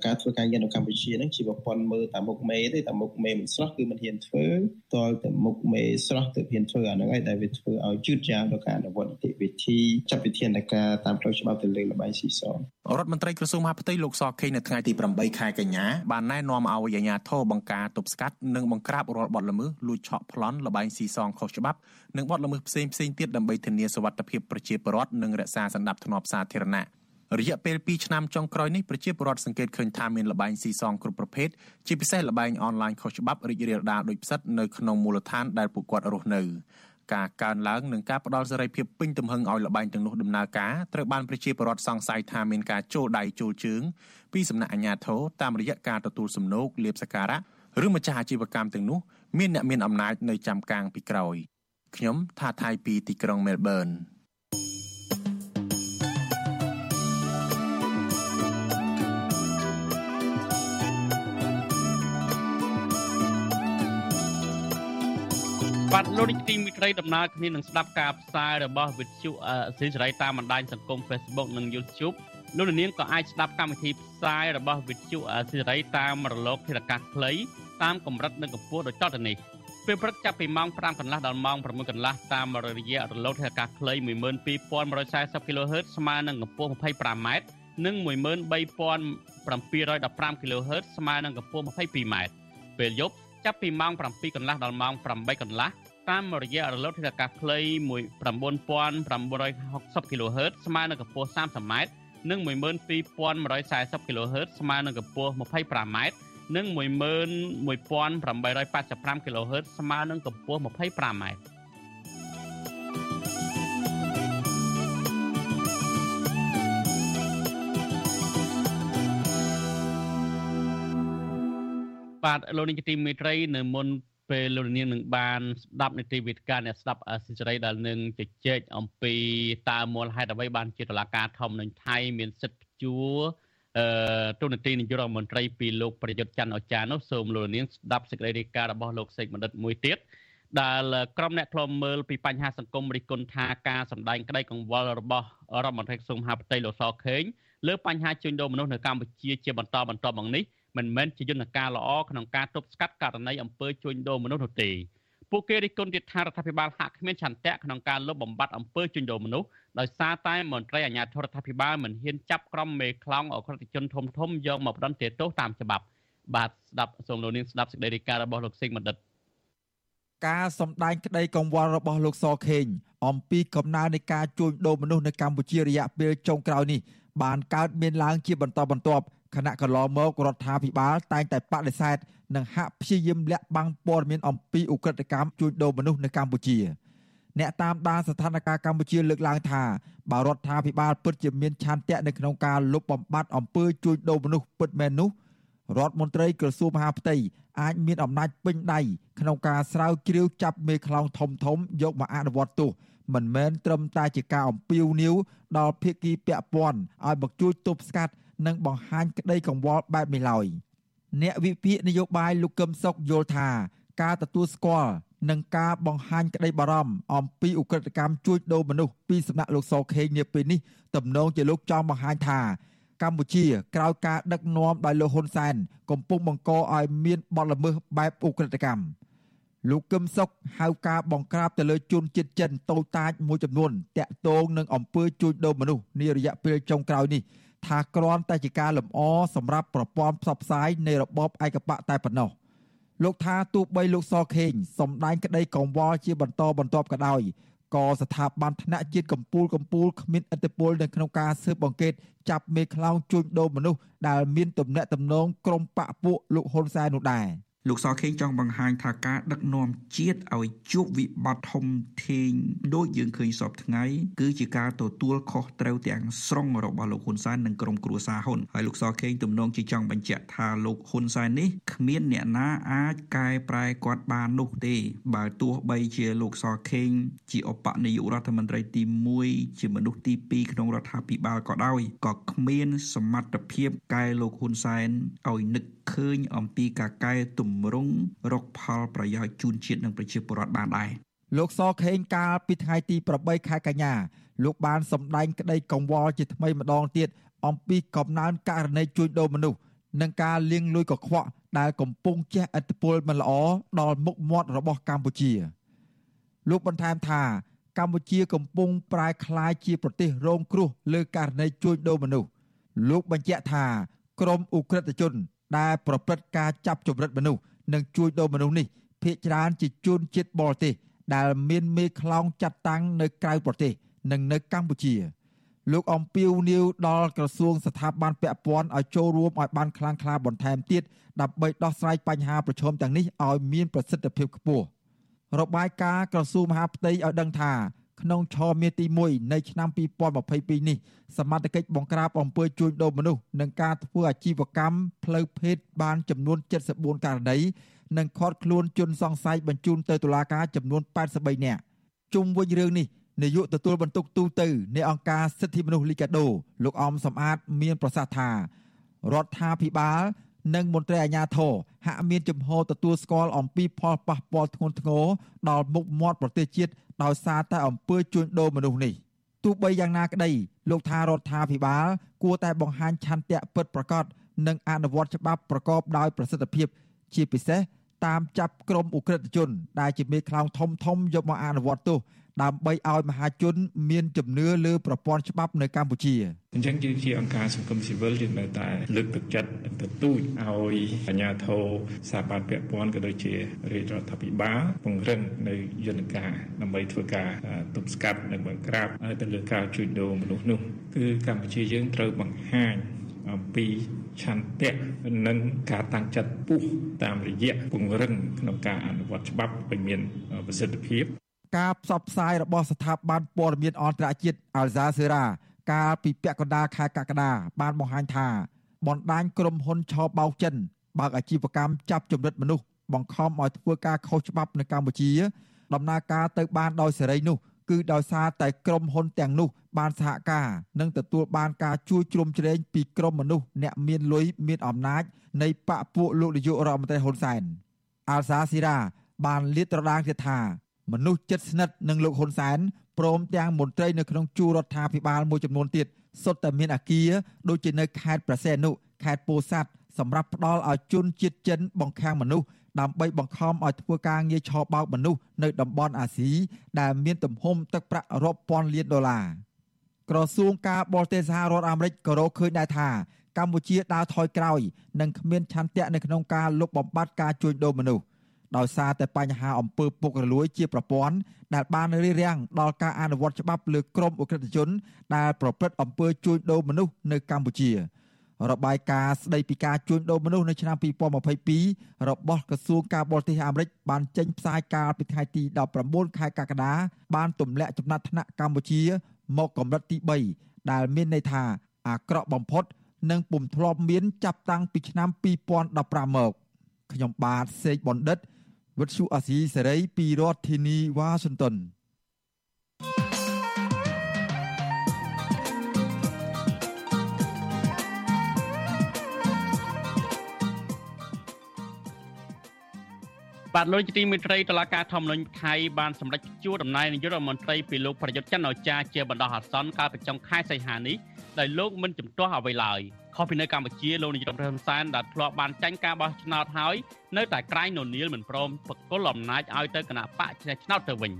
Speaker 11: ការធ្វើការងារនៅកម្ពុជាហ្នឹងជាប្រព័ន្ធមើលតាមមុខមេទេតាមមុខមេមិនស្រស់គឺមិនហ៊ានធ្វើតលតែមុខមេស្រស់ទៅហ៊ានធ្វើអាហ្នឹងហើយដែលវាធ្វើឲ្យជឿនយ៉ាងដល់ការអនុវត្តនីតិវិធីចាត់វិធានការតាមផ្លូវច្បាប់ទៅលើលបែងស៊ីសង
Speaker 10: រដ្ឋមន្ត្រីក្រសួងមហាផ្ទៃលោកសខេងនៅថ្ងៃទី8ខែកញ្ញាបានណែនាំឲ្យអាជ្ញាធរបង្ការទប់ស្កាត់និងបង្ក្រាបរាល់បទល្មើសលួចឆក់ប្លន់លបែងស៊ីសងខុសច្បាប់និងបទល្មើសផ្សេងផ្សេងទៀតដើម្បីធានាសុវត្ថិភាពប្រជាពលរដ្ឋនិងរក្សាសន្តិភាពសាធារណៈ រយៈពេល2ឆ្នាំចុងក្រោយនេះប្រជាពលរដ្ឋសង្កេតឃើញថាមានលបែងស៊ីសងគ្រប់ប្រភេទជាពិសេសលបែងអនឡាញខុសច្បាប់រីករាលដាលដូចផ្សិតនៅក្នុងមូលដ្ឋានដែលពួកគាត់រស់នៅការកើនឡើងនិងការផ្ដល់សេរីភាពពេញទំហឹងឲ្យលបែងទាំងនោះដំណើរការត្រូវបានប្រជាពលរដ្ឋសង្ស័យថាមានការចូលដៃចូលជើងពីសំណាក់អាជ្ញាធរតាមរយៈការទទួលសំណូកលៀបសការៈឬម្ចាស់អាជីវកម្មទាំងនោះមានអ្នកមានអំណាចនៅចាំកាងពីក្រោយខ្ញុំថាថៃពីទីក្រុងមែលប៊ន
Speaker 1: បាទលោកនាយកទីមិត្តរីដំណើរគ្នានឹងស្ដាប់ការផ្សាយរបស់វិទ្យុស៊ីសេរីតាមបណ្ដាញសង្គម Facebook និង YouTube លោកនាងក៏អាចស្ដាប់កម្មវិធីផ្សាយរបស់វិទ្យុស៊ីសេរីតាមរលកធារកាសខ្លីតាមកម្រិតនិងកម្ពស់ដូចតទៅនេះពេលព្រឹកចាប់ពីម៉ោង5កន្លះដល់ម៉ោង6កន្លះតាមរយៈរលកធារកាសខ្លី12140 kHz ស្មើនឹងកម្ពស់ 25m និង13715 kHz ស្មើនឹងកម្ពស់ 22m ពេលយប់ចាប់ពីម៉ោង7កន្លះដល់ម៉ោង8កន្លះ តាមរយៈរលកធាតុអាកាសខ្លី9960 kHz ស្មើនឹងកម្ពស់ 30m និង12140 kHz ស្មើនឹងកម្ពស់ 25m និង11885 kHz ស្មើនឹងកម្ពស់ 25m បាទលោកនាយកទីមេត្រីនៅមុន ពេលលោកនាងនឹងបានស្ដាប់នីតិវិទ្យាអ្នកស្ដាប់សិសេរីដែលនឹងជជែកអំពីតើមូលហេតុអ្វីបានជាតុលាការធំនៅថៃមានសិទ្ធិជួអឺទូនាទីនាយករដ្ឋមន្ត្រីពីលោកប្រយុទ្ធច័ន្ទអចារ្យនោះសូមលោកនាងស្ដាប់សេចក្តីរាយការណ៍របស់លោកសេកបណ្ឌិតមួយទៀតដែលក្រុមអ្នកខ្លំមើលពីបញ្ហាសង្គមរិះគន់ថាការសម្ដែងក្តីកង្វល់របស់រដ្ឋមន្ត្រីក្រសួងមហាផ្ទៃលោកសខេងលើបញ្ហាជួញដូរមនុស្សនៅកម្ពុជាជាបន្តបន្ទាប់មកនេះ មិនមែនជាយន្តការល្អក្នុងការទប់ស្កាត់ករណីអំពើជួញដូរមនុស្សនោះទេពួកគេរិះគន់ទៀតថារដ្ឋាភិបាលហាក់គ្មានឆន្ទៈក្នុងការលុបបំបាត់អំពើជួញដូរមនុស្សដោយសារតែមន្ត្រីអាជ្ញាធររដ្ឋាភិបាលមិនហ៊ានចាប់ក្រុមមេខ្លោងអក្រិតជនធំធំយកមកផ្ដន្ទាទោសតាមច្បាប់បាទស្ដាប់សូមលោកនាងស្ដាប់សេចក្តីរាយការណ៍របស់លោកសេងបណ្ឌិត
Speaker 2: ការសម្ដែងក្តីកង្វល់របស់លោកសខេងអំពីកំណើននៃការជួញដូរមនុស្សនៅកម្ពុជារយៈពេលចុងក្រោយនេះបានកើតមានឡើងជាបន្តបន្ទាប់ គណៈកន្លងមករដ្ឋាភិបាលតែងតែបដិសេធនិងហាក់ព្យាយាមលាក់បាំងព័ត៌មានអំពីឧក្រិដ្ឋកម្មជួញដូរមនុស្សនៅកម្ពុជា អ្នកតាមដានស្ថានភាពកម្ពុជាលើកឡើងថាបើរដ្ឋាភិបាលពិតជាមានឆន្ទៈនៅក្នុងការលុបបំបាត់អំពើជួញដូរមនុស្សពិតមែននោះរដ្ឋមន្ត្រីក្រសួងមហាផ្ទៃអាចមានអំណាចពេញដៃក្នុងការស្រាវជ្រាវចាប់មេខ្លោងធំធំយកមកអនុវត្តទោសមិនមែនត្រឹមតែជាការអំពាវនាវដល់ភាគីពាក់ព័ន្ធឲ្យមកជួយទប់ស្កាត់ និងបង្ហាញក្តីកង្វល់បែបនេះឡើយអ្នកវិភាគនយោបាយលោកកឹមសុខយល់ថាការទទួលស្គាល់និងការបង្ហាញក្តីបារម្ភអំពីឧក្រិដ្ឋកម្មជួញដូរមនុស្សពីសំណាក់លោកសខេងនាពេលនេះទំនងជាលោកចង់បង្ហាញថាកម្ពុជាក្រោយការដឹកនាំដោយលោកហ៊ុនសែនកំពុងបង្កឲ្យមានបទល្មើសបែបឧក្រិដ្ឋកម្មលោកកឹមសុខហៅការបង្ក្រាបទៅលើជនជាតិចិនតូចតាចមួយចំនួនតាក់ទងនឹងអំពើជួញដូរមនុស្សនារយៈពេលចុងក្រោយនេះ ថាគ្រាន់តែជាការលម្អសម្រាប់ប្រព័ន្ធផ្សព្វផ្សាយនៃរបបឯកបកតែប៉ុណ្ណោះលោកថាទោះបីលោកសខេងសំដែងក្តីកង្វល់ជាបន្តបន្ទាប់ក៏ដោយក៏ស្ថាប័នថ្នាក់ជាតិកម្ពុជាកម្ពុជាគ្មានអធិបុលនៅក្នុងការស៊ើបអង្កេតចាប់មេខ្លោងជួញដូរមនុស្សដែលមានទំនាក់ទំនងក្រុមបកពួកលោកហ៊ុនសែននោះដែរ
Speaker 12: លោកសខេងចង់បង្ហាញថាការដឹកនាំជាតិឲ្យជួបវិបត្តិធំធេងដូចយើងឃើញសពថ្ងៃគឺជាការទទួលខុសត្រូវទាំងស្រុងរបស់លោកហ៊ុនសែននិងក្រុមគ្រួសារហ៊ុនហើយលោកសខេងទំនងជាចង់បញ្ជាក់ថាលោកហ៊ុនសែននេះគ្មានអ្នកណាអាចកែប្រែគាត់បាននោះទេ បើទោះបីជាលោកសខេងជាឧបនាយករដ្ឋមន្ត្រីទី1ជាមនុស្សទី2ក្នុងរដ្ឋាភិបាលក៏ដោយក៏គ្មានសមត្ថភាពកែលោកហ៊ុនសែនឲ្យនឹក ឃើញអំពីការកែតម្រង់រកផលប្រយោជន៍ជូនជាតិនិងប្រជាពលរដ្ឋបានដែរ
Speaker 2: លោកសខេងកាលពីថ្ងៃទី8ខែកញ្ញាលោកបានសម្ដែងក្តីកង្វល់ជាថ្មីម្ដងទៀតអំពីកំណើនករណីជួញដូរមនុស្សនិងការលាងលុយកខ្វក់ដែលកំពុងជះឥទ្ធិពលមិនល្អដល់មុខមាត់របស់កម្ពុជា លោកបន្ថែមថា កម្ពុជាកំពុងប្រែក្លាយជាប្រទេសរងគ្រោះលើករណីជួញដូរមនុស្សលោកបញ្ជាក់ថាក្រមអ ுக ្រិតជន ដែលប្រព្រឹត្តការចាប់ចម្រិតមនុស្សនិងជួញដូរមនុស្សនេះភ ieck ច្រើនជាជនជាតិបរទេសដែលមានមេខ្លោងចាត់តាំងនៅក្រៅប្រទេស និងនៅកម្ពុជាលោកអំពីវនីវដល់ក្រសួងស្ថាប័នពាក់ព័ន្ធឲ្យចូលរួមឲ្យបានខ្លាំងក្លាបន្ថែមទៀតដើម្បីដោះស្រាយបញ្ហាប្រឈមទាំងនេះឲ្យមានប្រសិទ្ធភាពខ្ពស់របាយការណ៍ក្រសួងមហាផ្ទៃឲ្យដឹងថា ក្នុងឆមាសទី1នៃឆ្នាំ2022នេះសមត្ថកិច្ចបង្ក្រាបអំពើជួញដូរមនុស្សនិងការធ្វើអាជីវកម្មផ្លូវភេទបានចំនួន74ករណីនិងឃាត់ខ្លួនជនសង្ស័យបញ្ជូនទៅតុលាការចំនួន83នាក់ជុំវិញរឿងនេះនាយកទទួលបន្ទុកទូតនៃអង្គការសិទ្ធិមនុស្សលីកាដូលោកអមសំអាតមានប្រសាសន៍ថារដ្ឋាភិបាល និងមន្ត្រីអាជ្ញាធរហាក់មានចំហទទួលស្គាល់អំពីផលប៉ះពាល់ធ្ងន់ធ្ងរដល់មុខមាត់ប្រទេសជាតិដោយសារតែអំពើជួញដូរមនុស្សនេះទោះបីយ៉ាងណាក្តីលោកថារដ្ឋាភិបាលគួរតែបង្ហាញឆន្ទៈពិតប្រាកដនិងអនុវត្តច្បាប់ប្រកបដោយប្រសិទ្ធភាព ជាពិសេសតាមចាប់ក្រុមអ ுக ្រិតជន ដែលជាមេខ្លោងធំធំយកមកអនុវត្តទោស ដើម្បីឲ្យមហាជន មានជំនឿលើប្រព័ន្ធច្បាប់នៅកម្ពុជា
Speaker 13: អញ្ចឹងយើងជាអង្គការសង្គមស៊ីវិលយើងនៅតែលើកទឹកចិត្តទទូចឲ្យអាជ្ញាធរសាបានពាក់ព័ន្ធក៏ដូចជារាជរដ្ឋាភិបាលពង្រឹងនៅយន្តការដើម្បីធ្វើការទប់ស្កាត់និងបង្ក្រាបទៅលើការជួញដូរមនុស្សនោះគឺកម្ពុជាយើងត្រូវបង្ហាញអំពីឆន្ទៈនិងការតាំងចិត្តពុះតាមរយៈពង្រឹងក្នុងការអនុវត្តច្បាប់ឲ្យមានប្រសិទ្ធភាព
Speaker 2: ការផ្សព្វផ្សាយរបស់ស្ថាប័នព័ត៌មានអន្តរជាតិអាល់ហ្សាសេរ៉ាកាលពីពាក់កណ្ដាលខែកក្កដាបានបង្ហាញថាបណ្ដាញក្រុមហ៊ុនឆោបោកចិនបើកអាជីវកម្មចាប់ចម្រិតមនុស្សបង្ខំឲ្យធ្វើការខុសច្បាប់នៅកម្ពុជា ដំណើរការទៅបានដោយសេរីនោះគឺដោយសារតែក្រុមហ៊ុនទាំងនោះបានសហការនិងទទួលបានការជួយជ្រោមជ្រែងពីក្រុមមនុស្សអ្នកមានលុយមានអំណាច នៃបកពួកលោកនាយករដ្ឋមន្ត្រីហ៊ុនសែនអាល់សាស៊ីរ៉ាបានលាតត្រដាងទៀតថា មនុស្សចិត្តស្និទ្ធនឹងលោកហ៊ុនសែនព្រមទាំងមន្ត្រីនៅក្នុងជួររដ្ឋាភិបាលមួយចំនួនទៀតសុទ្ធតែមានអាគារដូចជានៅខេត្តប្រសេនុខេត្តពោធិ៍សាត់សម្រាប់ផ្ដល់ឲ្យជនជាតិចិនបង្ខាំងមនុស្សដើម្បីបង្ខំឲ្យធ្វើការងារឆបោកមនុស្សនៅតំបន់អាស៊ីដែលមានទំហំទឹកប្រាក់រាប់ពាន់លានដុល្លារក្រសួងការបរទេសសហរដ្ឋអាមេរិកក៏រកឃើញដែរថាកម្ពុជាដើរថយក្រោយនិងគ្មានឆន្ទៈនៅក្នុងការលុបបំបាត់ការជួញដូរមនុស្ស ដោយសារតែបញ្ហាអំពើពុករលួយជាប្រព័ន្ធដែលបានរារាំងដល់ការអនុវត្តច្បាប់លើក្រមអ ுக ្រិតជនដែលប្រព្រឹត្តអំពើជួញដូរមនុស្សនៅកម្ពុជារបាយការណ៍ស្ដីពីការជួញដូរមនុស្សនៅឆ្នាំ2022របស់ក្រសួងការបរទេសអាមេរិកបានចេញផ្សាយកាលពីថ្ងៃទី19ខែកក្កដាបានទម្លាក់ចំណាត់ថ្នាក់កម្ពុជាមកកម្រិតទី3ដែលមានន័យថាអាក្រក់បំផុត និងពុំធ្លាប់មានចាប់តាំងពីឆ្នាំ2015មកខ្ញុំបាទសេកបណ្ឌិត វិទ្យុអាស៊ីសេរីពីរដ្ឋធានីវ៉ាស៊ីនតោន
Speaker 1: បាទលោកជាទីមេត្រីតឡាការធម្មនុញ្ញថៃបានសម្រេចជួតំណែងនាយករដ្ឋមន្ត្រីពីលោកប្រយុទ្ធច័ន្ទអចារ្យជាបណ្ដោះអាសន្នកាលពីចុងខែសីហានេះដោយលោកមិនជំទាស់អ្វីឡើយ ខុសពីនៅកម្ពុជាលោកនាយរដ្ឋមន្ត្រីហ៊ុនសែនដែលធ្លាប់បានចាញ់ការបោះឆ្នោតហើយនៅតែក្រែងននៀលមិនព្រមបកគលអំណាចឲ្យទៅគណៈបកឆ្នះឆ្នោតទៅវិញ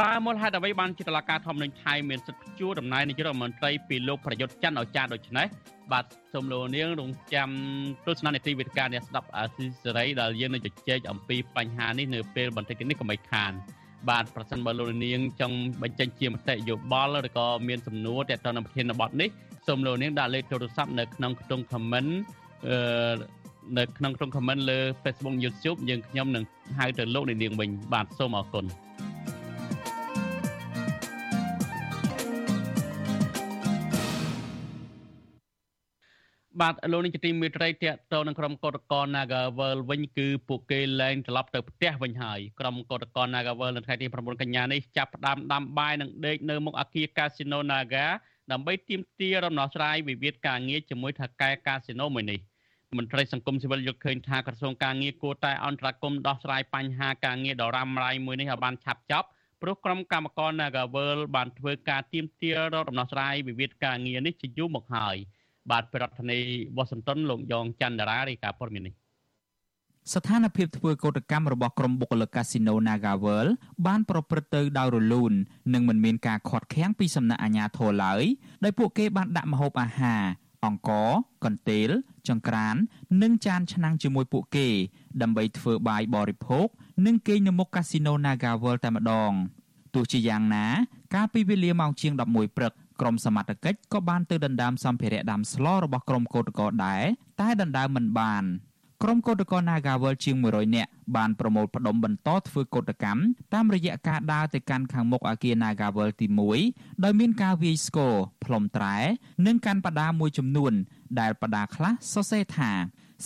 Speaker 1: តើមូលហេតុអ្វីបានជាតឡាការធម្មនុញ្ញថៃមានសិទ្ធិជួតំណែងនាយករដ្ឋមន្ត្រីពីលោកប្រយុទ្ធច័ន្ទអចារ្យដូច្នេះបាទសូមលោកនាងរងចាំទស្សនានីតិវិទ្យាអ្នកស្ដាប់អាស៊ីសេរីដែលយើងនឹងជជែកអំពីបញ្ហានេះនៅពេលបន្តិចនេះកុំឲ្យខានបាទប្រសិនបើលោកនាងចង់បញ្ចេញជាមតិយោបល់ឬក៏មានសំណួរទាក់ទងនឹងប្រធានបទនេះ សូមលោកនាងដាក់លេខទូរស័ព្ទនៅក្នុងខ្ទង់ comment អឺនៅក្នុងក្រុម comment លើ Facebook YouTube យើងខ្ញុំនឹងហៅទៅលោកនាងវិញបាទសូមអរគុណបាទលោកនេះជាទីមេត្រីតេតទៅនឹងក្រុមកោតក្រ Nagavel វិញគឺពួកគេលែងត្រឡប់ទៅផ្ទះវិញហើយក្រុមកោតក្រ Nagavel នៅថ្ងៃទី9កញ្ញានេះចាប់ផ្ដើមដាំបាយនិងដេកនៅមុខអគារ Casino Naga ដើម្បីទាមទាររំដោះស្រាយវិវាទការងារជាមួយថៅកែកាស៊ីណូមួយនេះមន្ត្រីសង្គមស៊ីវិលយល់ឃើញថាក្រសួងការងារគួរតែអន្តរាគមន៍ដោះស្រាយបញ្ហាការងារដ៏រ៉ាំរ៉ៃមួយនេះឲ្យបានឆាប់ចប់ព្រោះក្រុមកម្មករ Nagavel បានធ្វើការទាមទាររកដំណោះស្រាយវិវាទការងារនេះជាយូរមកហើយបាទប្រធានាធិបតីវ៉ាស៊ីនតោនលោកយ៉ងច័ន្ទរារាយការណ៍ព័ត៌មាននេះ
Speaker 14: ស្ថានភាពធ្វើកោតកម្មរបស់ក្រុមបុគ្គលិកកាស៊ីណូ Nagavel បានប្រព្រឹត្តទៅដោយរលូននិងមិនមានការខាត់ខាំងពីសំណាក់អាជ្ញាធរឡើយដោយពួកគេបានដាក់ម្ហូបអាហារអង្ករកន្ទេលចង្ក្រាន និងចានឆ្នាំងជាមួយពួកគេ ដើម្បីធ្វើបាយបរិភោគនិងគេងនៅមុខកាស៊ីណូ Nagavel តែម្ដងទោះជាយ៉ាងណា កាលពីវេលាម៉ោងជាង11ព្រឹកក្រុមសមត្ថកិច្ចក៏បានទៅដណ្ដើមសម្ភារៈដាំស្លរបស់ក្រុមកោតក្រដែរតែដណ្ដើមមិនបាន ក្រុមកោតក្រ Nagawal ជាង100នាក់បានប្រមូលផ្ដុំបន្តធ្វើកោតកម្មតាមរយៈការដើរទៅកាន់ខាងមុខអគារ Nagawal ទី1ដោយមានការវាយស្គរផ្លុំត្រែ និងកាន់បដាមួយចំនួន ដែលបដាខ្លះសរសេរថា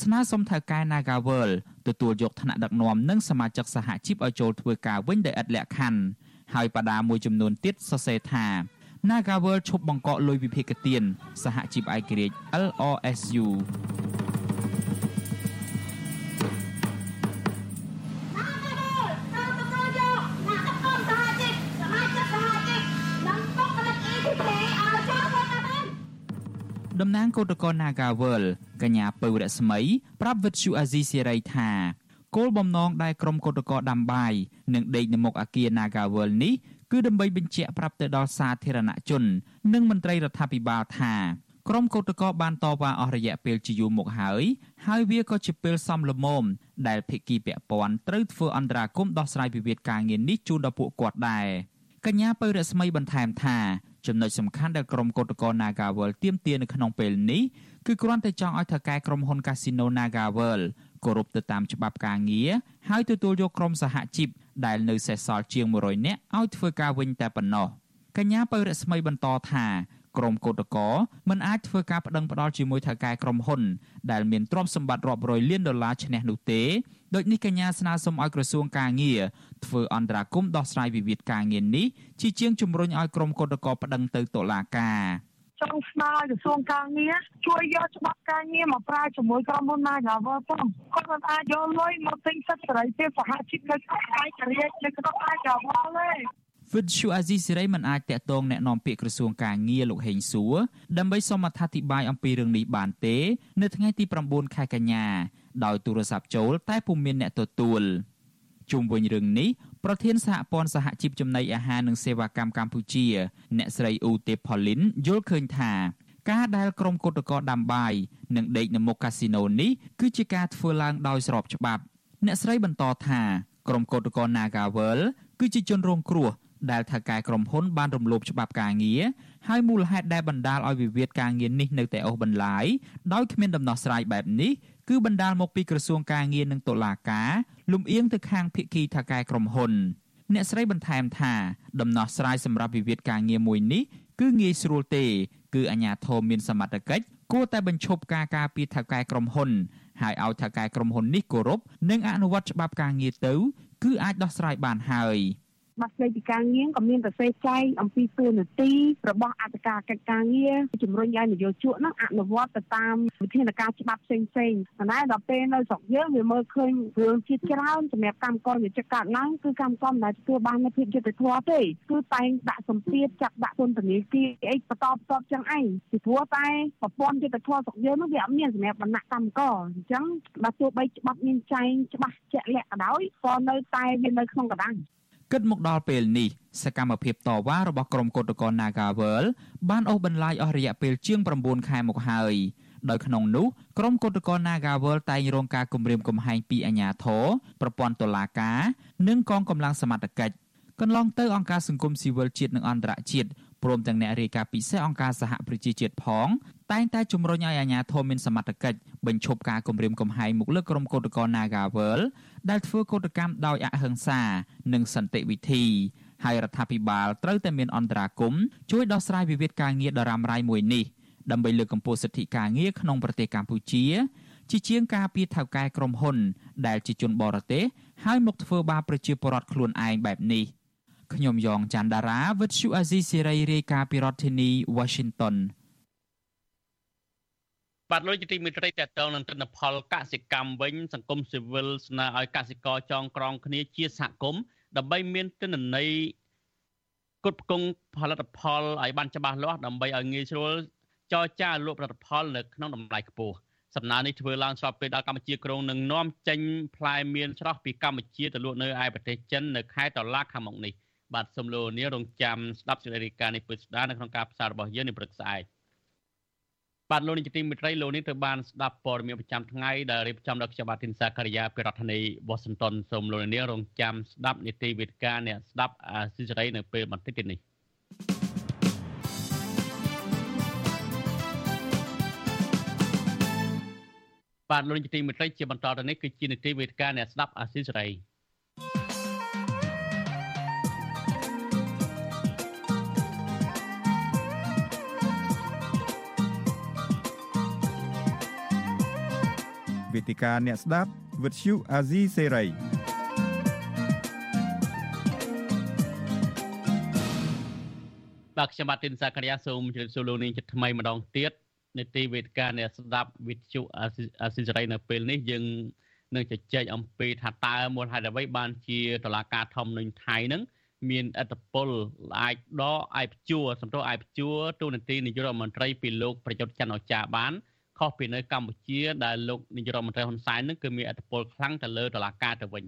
Speaker 14: ស្នើសុំថៅកែ Nagawal ទទួលយកឋានៈដឹកនាំនិងសមាជិកសហជីពឲ្យចូលធ្វើការវិញដោយឥតលក្ខខណ្ឌហើយបដាមួយចំនួនទៀតសរសេរថា Nagawal ឈប់បង្កក់លុយវិភាគទានសហជីពឯករាជ្យ LRSU តំណាងគឧតកោ Nagawal កញ្ញាពៅរស្មីប្រាប់វិទ្យុអាស៊ីសេរីថាគោលបំណងដែលក្រុមគឧតកោដាំបាយនិងដេកនៅមុខអគារ Nagawal នេះគឺដើម្បីបញ្ជាក់ប្រាប់ទៅដល់សាធារណជន និងមន្ត្រីរដ្ឋាភិបាលថាក្រុមកោតក្របានតវ៉ាអស់រយៈពេលជាយូរមកហើយហើយវាក៏ជាពេលសំលមមដែលភិក្ខីពាក់ព័ន្ធត្រូវធ្វើអន្តរាគមន៍ដោះស្រាយវិវាទការងារនេះជូនដល់ពួកគាត់ដែរកញ្ញាពៅរស្មីបន្ថែមថា ចំណុចសំខាន់ដែលក្រុមកោតក្រ Nagawal ទាមទារនៅក្នុងពេលនេះគឺគ្រាន់តែចង់ឲ្យថៅកែក្រុមហ៊ុន Casino Nagawal គោរពទៅតាមច្បាប់ការងារហើយទទួលយកក្រុមសហជីពដែលនៅសេសសល់ជាង100នាក់ឲ្យធ្វើការវិញតែប៉ុណ្ណោះកញ្ញាពៅរស្មីបន្តថា ក្រុមកោតក្រមិនអាចធ្វើការប្តឹងផ្តល់ជាមួយថៅកែក្រុមហ៊ុនដែលមានទ្រព្យសម្បត្តិរាប់រយលានដុល្លារឈ្នះនោះទេដូចនេះកញ្ញាស្នើសុំឲ្យក្រសួងការងារធ្វើអន្តរាគមន៍ដោះស្រាយវិវាទការងារនេះជាជាងជំរុញឲ្យក្រុមកោតក្រប្តឹងទៅតុលាការ
Speaker 15: ចង់ស្នើក្រសួងការងារជួយយកច្បាប់ការងារមកប្រើជាមួយក្រុមហ៊ុន Nagavel ផងគាត់មិនអាចយកលុយមកទិញសិទ្ធិសេរីភាពសហជីពនៅក្នុងឯករាជ្យនៅក្នុង Nagavel ទេ
Speaker 14: វិទ្យុអាស៊ីសេរីមិនអាចតាក់ទងแนะនាំពាក្យក្រសួងការងារលោកហេងសួរដើម្បីសូមអធិប្បាយអំពីរឿងនេះបានទេ នៅថ្ងៃទី9ខែកញ្ញាដោយទូរស័ព្ទចូលតែពុំមានអ្នកទទួលជុំវិញរឿងនេះប្រធានសហព័ន្ធសហជីពចំណីអាហារនិងសេវាកម្មកម្ពុជា អ្នកស្រីអ៊ូទេផូលីនយល់ឃើញថាការដែលក្រុមគឧតកោដាំបាយនិងដេកនៅមុខកាស៊ីណូនេះគឺជាការធ្វើឡើងដោយស្របច្បាប់ អ្នកស្រីបន្តថាក្រុមគឧតកោ Nagawal គឺជាជនរងគ្រោះ ដែលថៅកែក្រុមហ៊ុនបានរំលោភច្បាប់ការងារហើយមូលហេតុដែលបណ្ដាលឲ្យវិវាទការងារនេះនៅតែអូសបន្លាយដោយគ្មានដំណោះស្រាយបែបនេះគឺបណ្ដាលមកពីក្រសួងការងារនិងតុលាការលំអៀងទៅខាងភាគីថៅកែក្រុមហ៊ុនអ្នកស្រីបន្ថែមថាដំណោះស្រាយសម្រាប់វិវាទការងារមួយនេះគឺងាយស្រួលទេ គឺអាជ្ញាធរមានសមត្ថកិច្ចគួរតែបញ្ឈប់ការការពារថៅកែក្រុមហ៊ុនហើយឲ្យថៅកែក្រុមហ៊ុននេះគោរពនិងអនុវត្តច្បាប់ការងារទៅ គឺអាចដោះស្រាយបានហើយ។
Speaker 15: ច្បាប់ស្តីពីការងារក៏មានប្រសេចែងអំពីទួនាទីរបស់អធិការកិច្ចការងារជំរុញឲ្យនយោជកនោះអនុវត្តទៅតាមវិធានការច្បាប់ផ្សេងផ្សេងប៉ុន្តែដល់ពេលនៅស្រុកយើងវាមើលឃើញរឿងជាតិច្រើនសម្រាប់កម្មករនិយោជកកើតឡើងគឺកម្មករមិនដែលទទួលបាននូវភាពយុត្តិធម៌ទេគឺតែងដាក់សម្ពាធចាប់ដាក់ពន្ធនាគារអីបន្តបន្តចឹងឯងពីព្រោះតែប្រព័ន្ធយុត្តិធម៌ស្រុកយើងនោះវាអត់មានសម្រាប់បណ្ណៈកម្មករអញ្ចឹងបើទោះបីច្បាប់មានចែងច្បាស់ជាក់លាក់ក៏ដោយក៏នៅតែវានៅក្នុងកណ្ដាល
Speaker 14: គិតមកដល់ពេលនេះសកម្មភាពតវ៉ារបស់ក្រុមកោតក្រ Nagawal បានអូសបន្លាយអស់រយៈពេលជាង9ខែមកហើយដោយក្នុងនោះក្រុមកោតក្រ Nagawal តែងរងការគំរាមកំហែងពីអាជ្ញាធរប្រព័ន្ធតុលាការ និងកងកម្លាំងសមត្ថកិច្ចកន្លងទៅអង្គការសង្គមស៊ីវិលជាតិនិងអន្តរជាតិ ព្រមទាំងអ្នករាយការណ៍ពិសេសអង្គការសហប្រជាជាតិផងតែងតែជំរុញឲ្យអាជ្ញាធរមានសមត្ថកិច្ចបញ្ឈប់ការគំរាមកំហែងមកលើក្រុមកោតក្រ Nagawal ដែលធ្វើកោតកម្មដោយអហិង្សានិងសន្តិវិធីហើយរដ្ឋាភិបាលត្រូវតែមានអន្តរាគមជួយដោះស្រាយវិវាទការងារដ៏រ៉ាំរ៉ៃមួយនេះដើម្បីលើកកម្ពស់សិទ្ធិការងារក្នុងប្រទេសកម្ពុជាជាជាងការពីថៅកែក្រុមហ៊ុន ដែលជាជនបរទេសហើយមកធ្វើបាបប្រជាពលរដ្ឋខ្លួនឯងបែបនេះ ខ្ញុំយ៉ងច័ន្ទដារាវិទ្យុអាស៊ីសេរីរាយការណ៍ពីរដ្ឋធានី Washington
Speaker 1: បាទលោកជាទីមេត្រីតតងនឹងទិន្នផលកសិកម្មវិញ សង្គមស៊ីវិលស្នើឲ្យកសិករចងក្រងគ្នាជាសហគមន៍ដើម្បីមានទិន្នន័យគុតគង់ផលិតផលឲ្យបានច្បាស់លាស់ដើម្បីឲ្យងាយស្រួលចរចាលក់ផលិតផលនៅក្នុងតម្លៃខ្ពស់សំណើនេះធ្វើឡើងស្របពេលដែលកម្ពុជាក្រុងនឹងនាំចេញផ្លែមៀនស្រស់ពីកម្ពុជាទៅលក់នៅឯប្រទេសចិននៅខែតុលាខាងមុខនេះ បាទសូមលោកនាងរងចាំស្ដាប់សេចក្តីរាយការណ៍នេះពិស្ដារនៅក្នុងការផ្សាយរបស់យើងនៅព្រឹកស្អែកបាទលោកនាយកទីមេត្រីលោកនេះត្រូវបានស្ដាប់ព័ត៌មានប្រចាំថ្ងៃដែលរៀបចំដោយខ្ញុំបាទធីនសាការីយ៉ាពីរដ្ឋធានីវ៉ាស៊ីនតោនសូមលោកនាងរងចាំស្ដាប់នីតិវិទ្យាអ្នកស្ដាប់អាស៊ីសេរីនៅពេលបន្តិចទៀតនេះបាទលោកនាយកទីមេត្រីជាបន្តទៅនេះគឺជានីតិវិទ្យាអ្នកស្ដាប់អាស៊ីសេរី
Speaker 16: វេទិកាអ្នកស្ដាប់វិទ្យុអាស៊ីសេរី
Speaker 1: បាទខ្ញុំបាទទីនសាករិយាសូមជម្រាបសួរលោកនាងជាថ្មីម្ដងទៀតនេតិវេទិកាអ្នកស្ដាប់វិទ្យុអាស៊ីសេរីនៅពេលនេះយើងនឹងជជែកអំពីថាតើមូលហេតុអ្វីបានជាតឡាការធម្មនុញ្ញថៃនឹងមានអត្តពលអាចដកអាយព្យួរសំទោសអាយព្យួរទូនាទីនាយករដ្ឋមន្ត្រីពីលោកប្រយុទ្ធច័ន្ទអូចាបាន ខុសពីនៅកម្ពុជាដែលលោកនាយករដ្ឋមន្ត្រីហ៊ុនសែននឹងគឺមានអធិបុលខ្លាំងទៅលើតឡាការទៅវិញ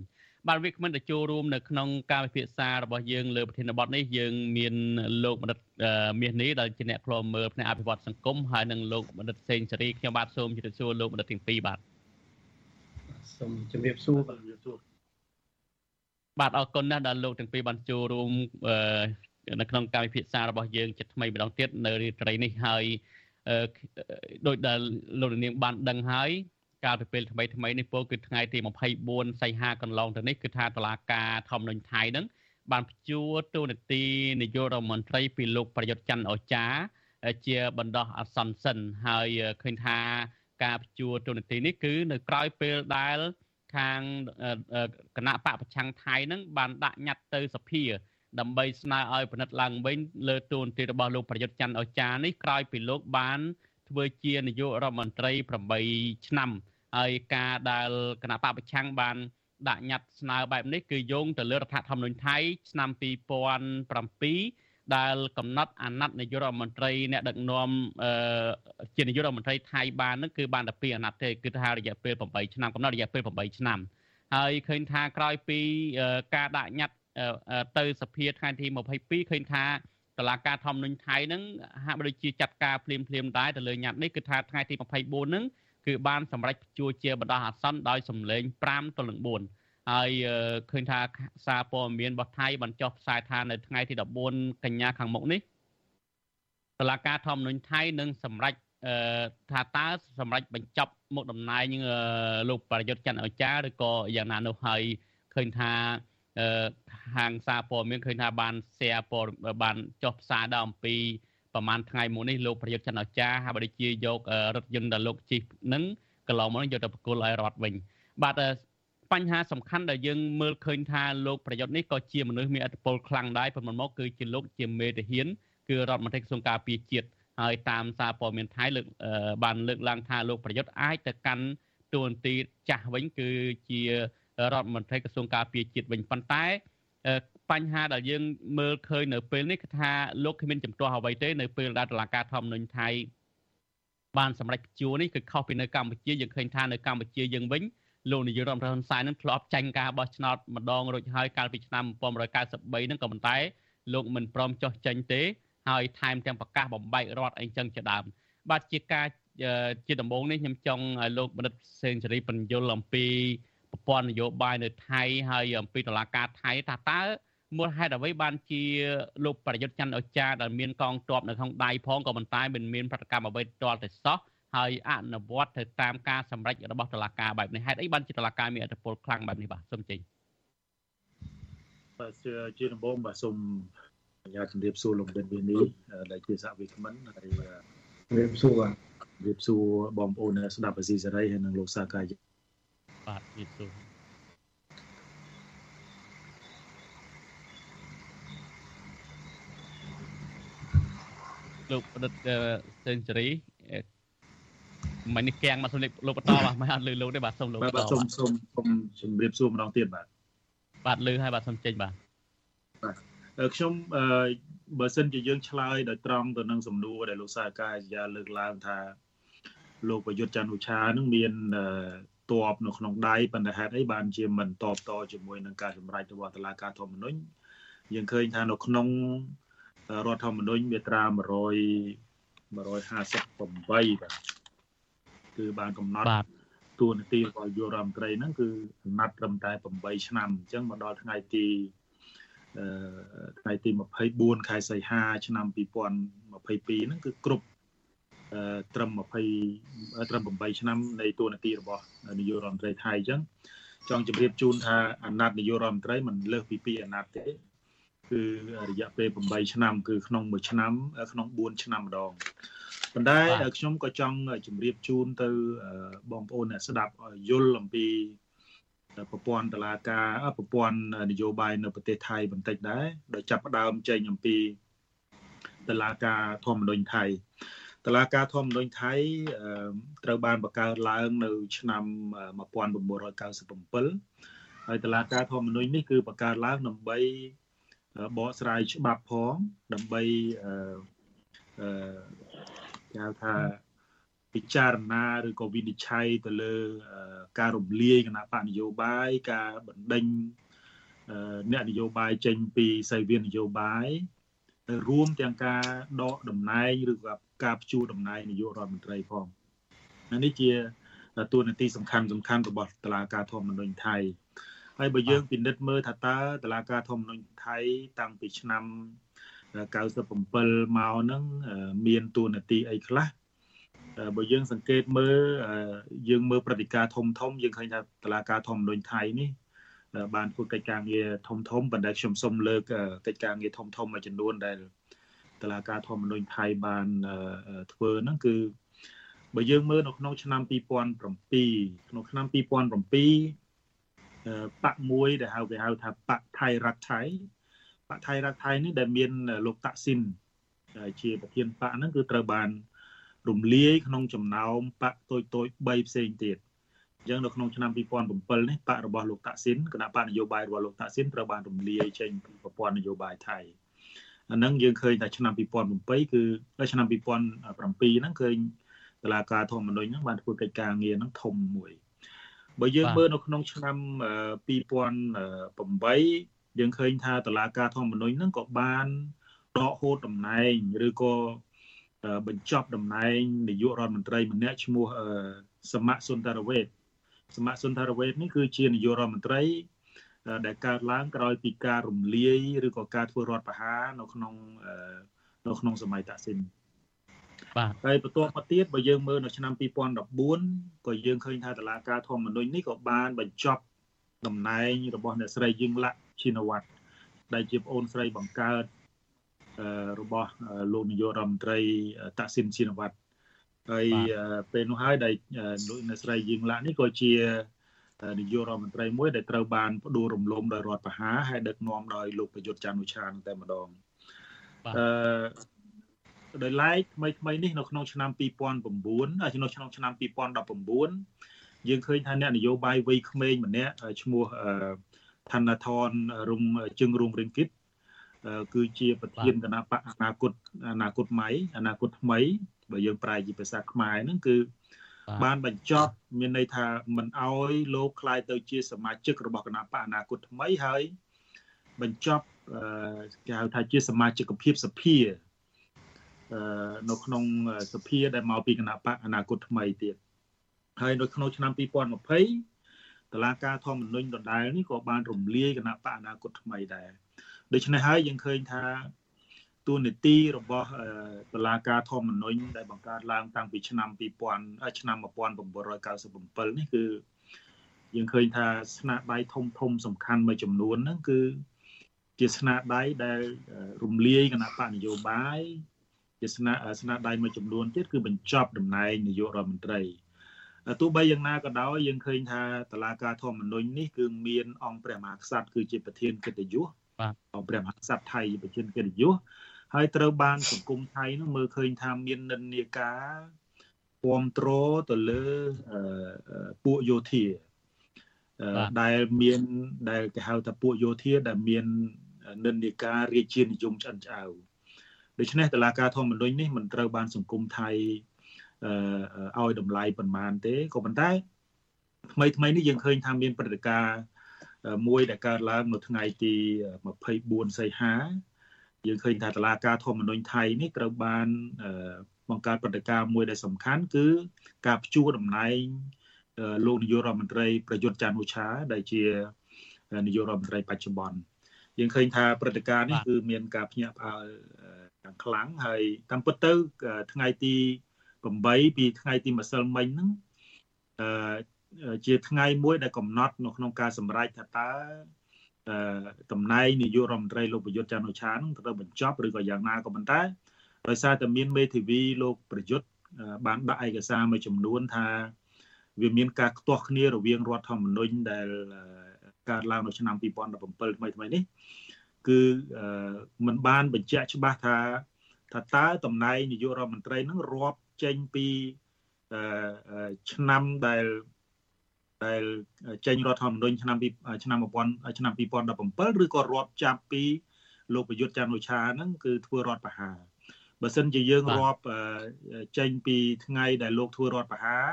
Speaker 1: បាទវាគ្មិនទៅចូលរួមនៅក្នុងការពិភាក្សារបស់យើងលើប្រធានបទនេះយើងមានលោកបណ្ឌិតមាសនេះដែលជាអ្នកខ្លមមើលផ្នែកអភិវឌ្ឍសង្គមហើយនិងលោកបណ្ឌិតសេងសេរីខ្ញុំបាទសូមជម្រាបសួរលោកបណ្ឌិតទាំងពីរបាទ
Speaker 17: សូមជម្រាបសួរបាទជម្រាបសួរ
Speaker 1: បាទអរគុណណាស់ដែលលោកទាំងពីរបានចូលរួមនៅក្នុងការពិភាក្សារបស់យើងជាថ្មីម្ដងទៀតនៅរាត្រីនេះហើយ ដោយដែលលោកនាងបានដឹងហើយកាលពីពេលថ្មីថ្មីនេះពោលគឺថ្ងៃទី24សីហាកន្លងទៅនេះគឺថាតឡាការធម្មនុញ្ញថៃនឹងបានព្យួរទូនាទីនាយករដ្ឋមន្ត្រីពីលោកប្រយុទ្ធច័ន្ទអូចាជាបណ្ដោះអាសន្នសិនហើយឃើញថាការព្យួរទូនាទីនេះគឺនៅក្រោយពេលដែលខាងគណៈបកប្រឆាំងថៃនឹងបានដាក់ញត្តិទៅសភា ដើម្បីស្នើឲ្យពិនិត្យឡើងវិញលើទូនទីរបស់លោកប្រយុទ្ធច័ន្ទអូចានេះក្រោយពីលោកបានធ្វើជានាយករដ្ឋមន្ត្រី8ឆ្នាំហើយការដែលគណៈបកប្រឆាំងបានដាក់ញត្តិស្នើបែបនេះគឺយោងទៅលើរដ្ឋធម្មនុញ្ញថៃឆ្នាំ2007ដែលកំណត់អាណត្តិនាយករដ្ឋមន្ត្រីអ្នកដឹកនាំជានាយករដ្ឋមន្ត្រីថៃបាននឹងគឺបានតែ2អាណត្តិទេគឺថារយៈពេល8ឆ្នាំកំណត់រយៈពេល8ឆ្នាំហើយឃើញថាក្រោយពីការដាក់ញត្តិ ទៅសភាថ្ងៃទី22ឃើញថាតឡាការធម្មនុញ្ញថៃហ្នឹងហាក់បីដូចជាចាត់ការភ្លាមភ្លាមដែរទៅលើញត្តិនេះគឺថាថ្ងៃទី24ហ្នឹងគឺបានសម្រេចជួជាបណ្ដោះអាសន្នដោយសម្លេង5ទល់នឹង4ហើយឃើញថាសារព័ត៌មានរបស់ថៃបានចុះផ្សាយថានៅថ្ងៃទី14កញ្ញាខាងមុខនេះតឡាការធម្មនុញ្ញថៃនឹងសម្រេចថាតើសម្រេចបញ្ចប់មុខតំណែងលោកប្រយុទ្ធច័ន្ទអចារឬក៏យ៉ាងណានោះហើយឃើញថា ហាងសារព័ត៌មានឃើញថាបាន share ព័ត៌បានចុះផ្សាយដល់អំពីប្រហែលថ្ងៃមុននេះលោកប្រយុទ្ធច័ន្ទអាចារ្យហើយបើដូចជាយករថយន្តដែលលោកជិះនឹងកន្លងមកយកទៅប្រគល់ឲ្យរដ្ឋវិញបាទបញ្ហាសំខាន់ដែលយើងមើលឃើញថាលោកប្រយុទ្ធនេះក៏ជាមនុស្សមានអធិបុលខ្លាំងដែរប៉ុន្មានមកគឺជាលោកជាមេទាហានគឺរដ្ឋមន្ត្រីក្រសួងការពារជាតិហើយតាមសារព័ត៌មានថៃលើកបានលើកឡើងថាលោកប្រយុទ្ធអាចទៅកាន់តួនាទីចាស់វិញគឺជា រដ្ឋមន្ត្រីក្រសួងការពារជាតិវិញប៉ុន្តែបញ្ហាដែលយើងមើលឃើញនៅពេលនេះគឺថាលោកគ្មានចំទាស់អ្វីទេនៅពេលដែលតុលាការធម្មនុញ្ញថៃបានសម្រេចព្យួរនេះគឺខុសពីនៅកម្ពុជាយើងឃើញថានៅកម្ពុជាយើងវិញលោកនាយករដ្ឋមន្ត្រីហ៊ុនសែននឹងធ្លាប់ចាញ់ការបោះឆ្នោតម្ដងរួចហើយកាលពីឆ្នាំ1993ហ្នឹងក៏ប៉ុន្តែលោកមិនព្រមចោះចេញទេហើយថែមទាំងប្រកាសបំបែករដ្ឋអីចឹងជាដើមបាទជាការជាដំបូងនេះខ្ញុំចង់ឲ្យលោកបណ្ឌិតសេនស៊ូរីបញ្យលអំពី ប្រព័ន្ធនយោបាយនៅថៃហើយអំពីតឡាការថៃថាតើមូលហេតុអ្វីបានជាលោកប្រយុទ្ធច័ន្ទអចារដែលមានកងទ័ពនៅក្នុងដៃផងក៏ប៉ុន្តែមិនមានប្រតិកម្មអ្វីទាល់តែសោះហើយអនុវត្តទៅតាមការសម្រេចរបស់តុលាការបែបនេះហេតុអីបានជាតុលាការមានអធិបុលខ្លាំងបែបនេះបាទសូមចេញ
Speaker 17: បាទជាដំបូងបាទសូមអនុញ្ញាតជម្រាបសួរលោកដិនវីនីដែលជាសហវិក្មិនហើយជម្រាបសួរបាទជម្រាបសួរបងប្អូនស្ដាប់អាស៊ីសេរីហើយនិងលោកសាកាយ
Speaker 1: បាទជម្រាបសួរលោកប្រឌិតសេនស៊ូរីមិននេះគាំងមកសុំលោកបន្តបាទមិនអត់លឺលោកទេបាទសុំលោកបន្ត
Speaker 17: បាទសូមសូមសូមជម្រាបសួរម្ដងទៀតបាទ
Speaker 1: បាទលឺហើយបាទសុំចេញបាទ
Speaker 17: បាទខ្ញុំបើសិនជាយើងឆ្លើយដោយត្រង់ទៅនឹងសំណួរដែលលោកសាកាយាលើកឡើងថាលោកប្រយុទ្ធច័ន្ទឧឆានឹងមាន តបនៅក្នុងដៃប៉ុន្តែហេតុអីបានជាមិនតបតជាមួយនឹងការសម្រេចរបស់តុលាការធម្មនុញ្ញយើងឃើញថានៅក្នុងរដ្ឋធម្មនុញ្ញមាត្រា100 158បាទគឺបានកំណត់តួនាទីរបស់យុរដ្ឋមន្ត្រីហ្នឹងគឺកំណត់ត្រឹមតែ8ឆ្នាំអញ្ចឹងមកដល់ថ្ងៃទីអឺថ្ងៃទី24ខែសីហា ឆ្នាំ2022ហ្នឹងគឺគ្រប់អឺ ត្រឹម20ត្រឹម8ឆ្នាំនៃតួនាទីរបស់នាយករដ្ឋមន្ត្រីថៃអញ្ចឹងចង់ជម្រាបជូនថាអាណត្តិនាយករដ្ឋមន្ត្រីមិនលើសពី2អាណត្តិទេគឺរយៈពេល8ឆ្នាំ គឺក្នុង1ឆ្នាំក្នុង4ឆ្នាំម្ដងប៉ុន្តែខ្ញុំក៏ចង់ជម្រាបជូនទៅបងប្អូនអ្នកស្ដាប់យល់អំពីប្រព័ន្ធតឡាការប្រព័ន្ធនយោបាយនៅប្រទេសថៃបន្តិចដែរដោយចាប់ផ្ដើមចេញអំពីតឡាការធម្មនុញ្ញថៃ តឡាការធម្មនុញ្ញថៃត្រូវបានបង្កើតឡើងនៅ ឆ្នាំ1997ហើយតឡាការធម្មនុញ្ញនេះគឺបង្កើតឡើងដើម្បីបកស្រាយច្បាប់ផងដើម្បីអឺគេហៅថាពិចារណាឬក៏វិនិច្ឆ័យទៅលើការរំលាយគណៈបកនយោបាយការបណ្ដេញអ្នកនយោបាយចេញពីសេវានយោបាយរួមទាំងការដកតំណែងឬក៏ ការព្យួរតំណែងនាយករដ្ឋមន្ត្រីផងនេះជាតួនាទីសំខាន់សំខាន់របស់តុលាការធម្មនុញ្ញថៃហើយបើយើងពិនិត្យមើលថាតើតុលាការធម្មនុញ្ញថៃតាំងពីឆ្នាំ97មកហ្នឹងមានតួនាទីអីខ្លះបើយើងសង្កេតមើលយើងមើលព្រឹត្តិការណ៍ធំធំយើងឃើញថាតឡាការធម្មនុញ្ញថៃនេះបានធ្វើកិច្ចការងារធំធំប៉ុន្តែខ្ញុំសូមលើកកិច្ចការងារធំធំមួយចំនួនដែល តឡាការធម្មនុញ្ញថៃបានធ្វើហ្នឹងគឺបើយើងមើលនៅក្នុងឆ្នាំ2007ក្នុងឆ្នាំ2007បកមួយដែលហៅគេហៅថាបកថៃរដ្ឋថៃបកថៃរដ្ឋថៃនេះដែលមានលោកតាក់ស៊ីនជាប្រធានបកហ្នឹងគឺត្រូវបានរំលាយក្នុងចំណោមបកតូចតូច3ផ្សេងទៀតអញ្ចឹងនៅក្នុងឆ្នាំ2007នេះបករបស់លោកតាក់ស៊ីនគណៈបកនយោបាយរបស់លោកតាក់ស៊ីនត្រូវបានរំលាយចេញពីប្រព័ន្ធនយោបាយថៃអា ហ្នឹងយើងឃើញថាឆ្នាំ2007គឺឆ្នាំ2007ហ្នឹងឃើញតឡាការធម្មនុញ្ញហ្នឹងបានធ្វើកិច្ចការងារហ្នឹងធំមួយបើយើងមើលនៅក្នុងឆ្នាំ2008យើងឃើញថាតឡាការធម្មនុញ្ញហ្នឹងក៏បានដកហូតតំណែងឬក៏បញ្ចប់តំណែងនាយករដ្ឋមន្ត្រីម្នាក់ឈ្មោះសមៈសុនតារវេតសមៈសុនតារវេតនេះគឺជានាយករដ្ឋមន្ត្រី ដែលកើតឡើងក្រោយពីការរំលាយឬក៏ការធ្វើរដ្ឋប្រហារនៅក្នុងនៅក្នុងសម័យតាក់ស៊ីនបាទហើយបន្ទាប់មកទៀតបើយើងមើលនៅឆ្នាំ2014ក៏យើងឃើញថាតឡាការធម្មនុញ្ញនេះក៏បានបញ្ចប់តំណែងរបស់អ្នកស្រីយឹងឡាក់ឈិនវត្តដែលជាប្អូនស្រីបង្កើតរបស់លោកនាយករដ្ឋមន្ត្រីតាក់ស៊ីនឈិនវត្តហើយពេលនោះហើយដែលលោកអ្នកស្រីយឹងឡាក់នេះក៏ជា នាយករដ្ឋមន្ត្រីមួយដែលត្រូវបានផ្ដួលរំលំដោយរដ្ឋប្រហារហើយដឹកនាំដោយលោកប្រយុទ្ធច័ន្ទអូឆានតែម្ដងអឺដោយឡែកថ្មីថ្មីនេះនៅក្នុងឆ្នាំ2009ហើយនៅក្នុងឆ្នាំ2019យើងឃើញថាអ្នកនយោបាយវ័យក្មេងម្នាក់ឈ្មោះឋានធនរុងជឹងរុងរិនគិតគឺជាប្រធានគណៈបកអនាគតអនាគតថ្មីអនាគតថ្មីបើយើងប្រែជាភាសាខ្មែរហ្នឹងគឺ បានបញ្ចប់មានន័យថាមិនអោយលោកខ្លាយទៅជាសមាជិករបស់គណៈបកអនាគតថ្មីហើយបញ្ចប់គេហៅថាជាសមាជិកភាពសភានៅក្នុងសភាដែលមកពីគណៈបកអនាគតថ្មីទៀតហើយនៅក្នុងឆ្នាំ2020តឡាការធម្មនុញ្ញដដែលនេះក៏បានរំលាយគណៈបកអនាគតថ្មីដែរដូច្នេះហើយយើងឃើញថា ទូនីតិរបស់តុលាការធម្មនុញ្ញដែលបង្កើតឡើងតាំងពីឆ្នាំ2000ឆ្នាំ1997នេះគឺយើងឃើញថាស្នាដៃធំធំសំខាន់មួយចំនួនហ្នឹងគឺជាស្នាដៃដែលរំលាយគណៈបកនយោបាយជាស្នាស្នាដៃមួយចំនួនទៀតគឺបញ្ចប់តំណែងនាយករដ្ឋមន្ត្រីទោះបីយ៉ាងណាក៏ដោយយើងឃើញថាតឡាការធម្មនុញ្ញនេះគឺមានអង្គព្រះមហាក្សត្រគឺជាប្រធានកិត្តិយស
Speaker 1: បាទ
Speaker 17: អង្គព្រះមហាក្សត្រថៃប្រធានកិត្តិយស ហើយត្រូវបានសង្គមថៃនោះមើលឃើញថាមាននិន្នាការគ្រប់គ្រងទៅលើពួកយោធាដែលមានដែលគេហៅថាពួកយោធាដែលមាននិន្នាការរាជានិយមឆ្អិនឆ្អៅដូច្នេះតឡាការធម្មនុញ្ញនេះមិនត្រូវបានសង្គមថៃអឺឲ្យតម្លៃប៉ុន្មានទេក៏ប៉ុន្តែថ្មីថ្មីនេះយើងឃើញថាមានព្រឹត្តិការណ៍មួយដែលកើតឡើងនៅថ្ងៃទី24សីហា យើងឃើញថាតឡាការធម្មនុញ្ញថៃនេះត្រូវបានបង្កើតព្រឹត្តិការណ៍មួយដែលសំខាន់គឺការផ្ជួតំណែងលោកនាយករដ្ឋមន្ត្រីប្រយុទ្ធច័ន្ទអូឆាដែលជានាយករដ្ឋមន្ត្រីបច្ចុប្បន្នយើងឃើញថាព្រឹត្តិការណ៍នេះគឺមានការភ្ញាក់ផ្អើលយ៉ាងខ្លាំងហើយតាមពិតទៅថ្ងៃទី8ពីថ្ងៃទីម្សិលមិញហ្នឹងអឺជាថ្ងៃមួយដែលកំណត់នៅក្នុងការសម្រេចថាតើអឺ តំណែងនាយករដ្ឋមន្ត្រីលោកប្រយុទ្ធច័ន្ទអូឆានឹងត្រូវបញ្ចប់ឬក៏យ៉ាងណាក៏ប៉ុន្តែដោយសារតែមានមេធាវីលោកប្រយុទ្ធបានដាក់ឯកសារមួយចំនួនថាវាមានការខ្ទាស់គ្នារវាងរដ្ឋធម្មនុញ្ញដែលកើតឡើងនៅឆ្នាំ2017ថ្មីថ្មីនេះគឺมันបានបញ្ជាក់ច្បាស់ថាថាតើតំណែងនាយករដ្ឋមន្ត្រីនឹងរាប់ចេញពីឆ្នាំដែល ដែលចេញរដ្ឋធម្មនុញ្ញឆ្នាំឆ្នាំ1000ឆ្នាំ2017ឬក៏រាប់ចាប់ពីលោកប្រយុទ្ធច័ន្ទអូឆាហ្នឹងគឺធ្វើរដ្ឋប្រហារបើសិនជាយើងរាប់ចេញពីថ្ងៃដែលលោកធ្វើរដ្ឋប្រហារ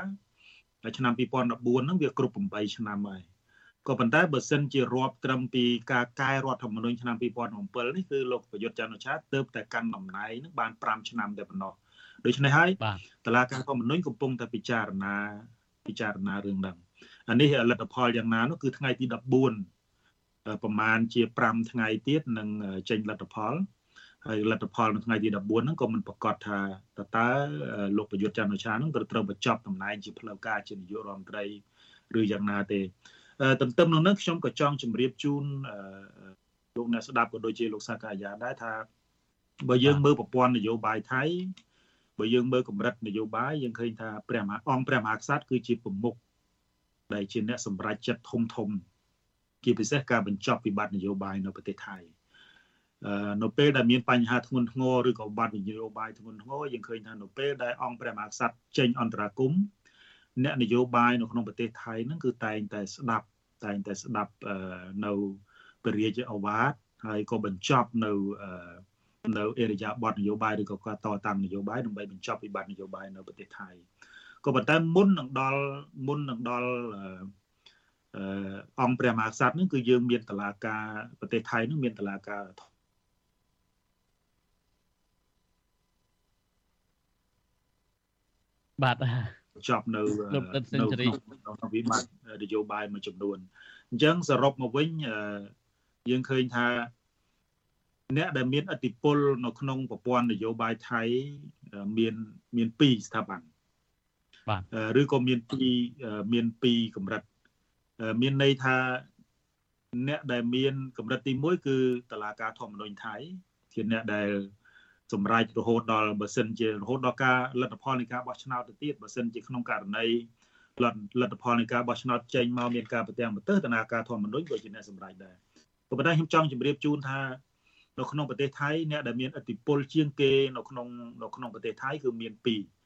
Speaker 17: ឆ្នាំ2014ហ្នឹងវាគ្រប់8ឆ្នាំហើយក៏ប៉ុន្តែបើសិនជារាប់ត្រឹមពីការកែរដ្ឋធម្មនុញ្ញឆ្នាំ2007នេះគឺលោកប្រយុទ្ធច័ន្ទអូឆាទើបតែកាន់តំណែងនឹងបាន5ឆ្នាំតែប៉ុណ្ណោះដូច្នេះហើយតឡាការធម្មនុញ្ញកំពុងតែពិចារណាពិចារណារឿងហ្នឹង អានេះលទ្ធផលយ៉ាងណានោះគឺថ្ងៃទី14ប្រហែលជា5ថ្ងៃទៀតនឹងចេញលទ្ធផលហើយលទ្ធផលនៅថ្ងៃទី14ហ្នឹងក៏មិនប្រកាសថាតើតើលោកប្រយុទ្ធច័ន្ទអូឆាហ្នឹងត្រូវត្រូវបញ្ចប់តំណែងជាផ្លូវការជានាយករដ្ឋមន្ត្រីឬយ៉ាងណាទេទន្ទឹមនឹងនោះខ្ញុំក៏ចង់ជម្រាបជូនលោកអ្នកស្ដាប់ក៏ដូចជាលោកសាកាយាដែរថាបើយើងមើលប្រព័ន្ធនយោបាយថៃបើយើងមើលកម្រិតនយោបាយយើងឃើញថាព្រះមហាអង្គព្រះមហាក្សត្រគឺជាប្រមុខ ដែលជាអ្នកសម្រេចចិត្តធំធំជាពិសេសការបញ្ចប់វិបត្តិនយោបាយនៅប្រទេសថៃនៅពេលដែលមានបញ្ហាធ្ងន់ធ្ងរឬក៏បាត់នយោបាយធ្ងន់ធ្ងរយើងឃើញថានៅពេលដែលអង្គព្រះមហាក្សត្រចេញអន្តរាគមន៍អ្នកនយោបាយនៅក្នុងប្រទេសថៃហ្នឹងគឺតែងតែស្ដាប់តែងតែស្ដាប់នៅពរាជអវាទហើយក៏បញ្ចប់នៅនៅអេរយាប័តនយោបាយឬក៏ការតតាំងនយោបាយដើម្បីបញ្ចប់វិបត្តិនយោបាយនៅប្រទេសថៃ ក៏ប៉ុន្តែមុននឹងដល់មុននឹងដល់អឺអង្គព្រះមហាក្សត្រនឹងគឺយើងមានតឡាការប្រទេសថៃនឹងមានតឡាការ
Speaker 1: បាទ
Speaker 17: ចប់នៅនៅក្នុងវិបត្តិនយោបាយមួយចំនួនអញ្ចឹងសរុបមកវិញយើងឃើញថាអ្នកដែលមានអធិបុលនៅក្នុងប្រព័ន្ធនយោបាយថៃមានមាន2ស្ថាប័ន
Speaker 1: បាទ
Speaker 17: ឬក៏មាន2មាន2កម្រិតមានន័យថាអ្នកដែលមានកម្រិតទី1គឺតឡាការធម្មនុញ្ញថៃជាអ្នកដែលសម្រាប់រហូតដល់បើសិនជារហូតដល់ការលទ្ធផលនៃការបោះឆ្នោតទៅទៀតបើសិនជាក្នុងករណីលទ្ធផលនៃការបោះឆ្នោតចេញមកមានការប្រទាំងប្រទើសតនាការធម្មនុញ្ញក៏ជាអ្នកសម្រេចដែរក៏ប៉ុន្តែខ្ញុំចង់ជម្រាបជូនថានៅក្នុងប្រទេសថៃអ្នកដែលមានឥទ្ធិពលជាងគេនៅក្នុងនៅក្នុងប្រទេសថៃគឺមាន2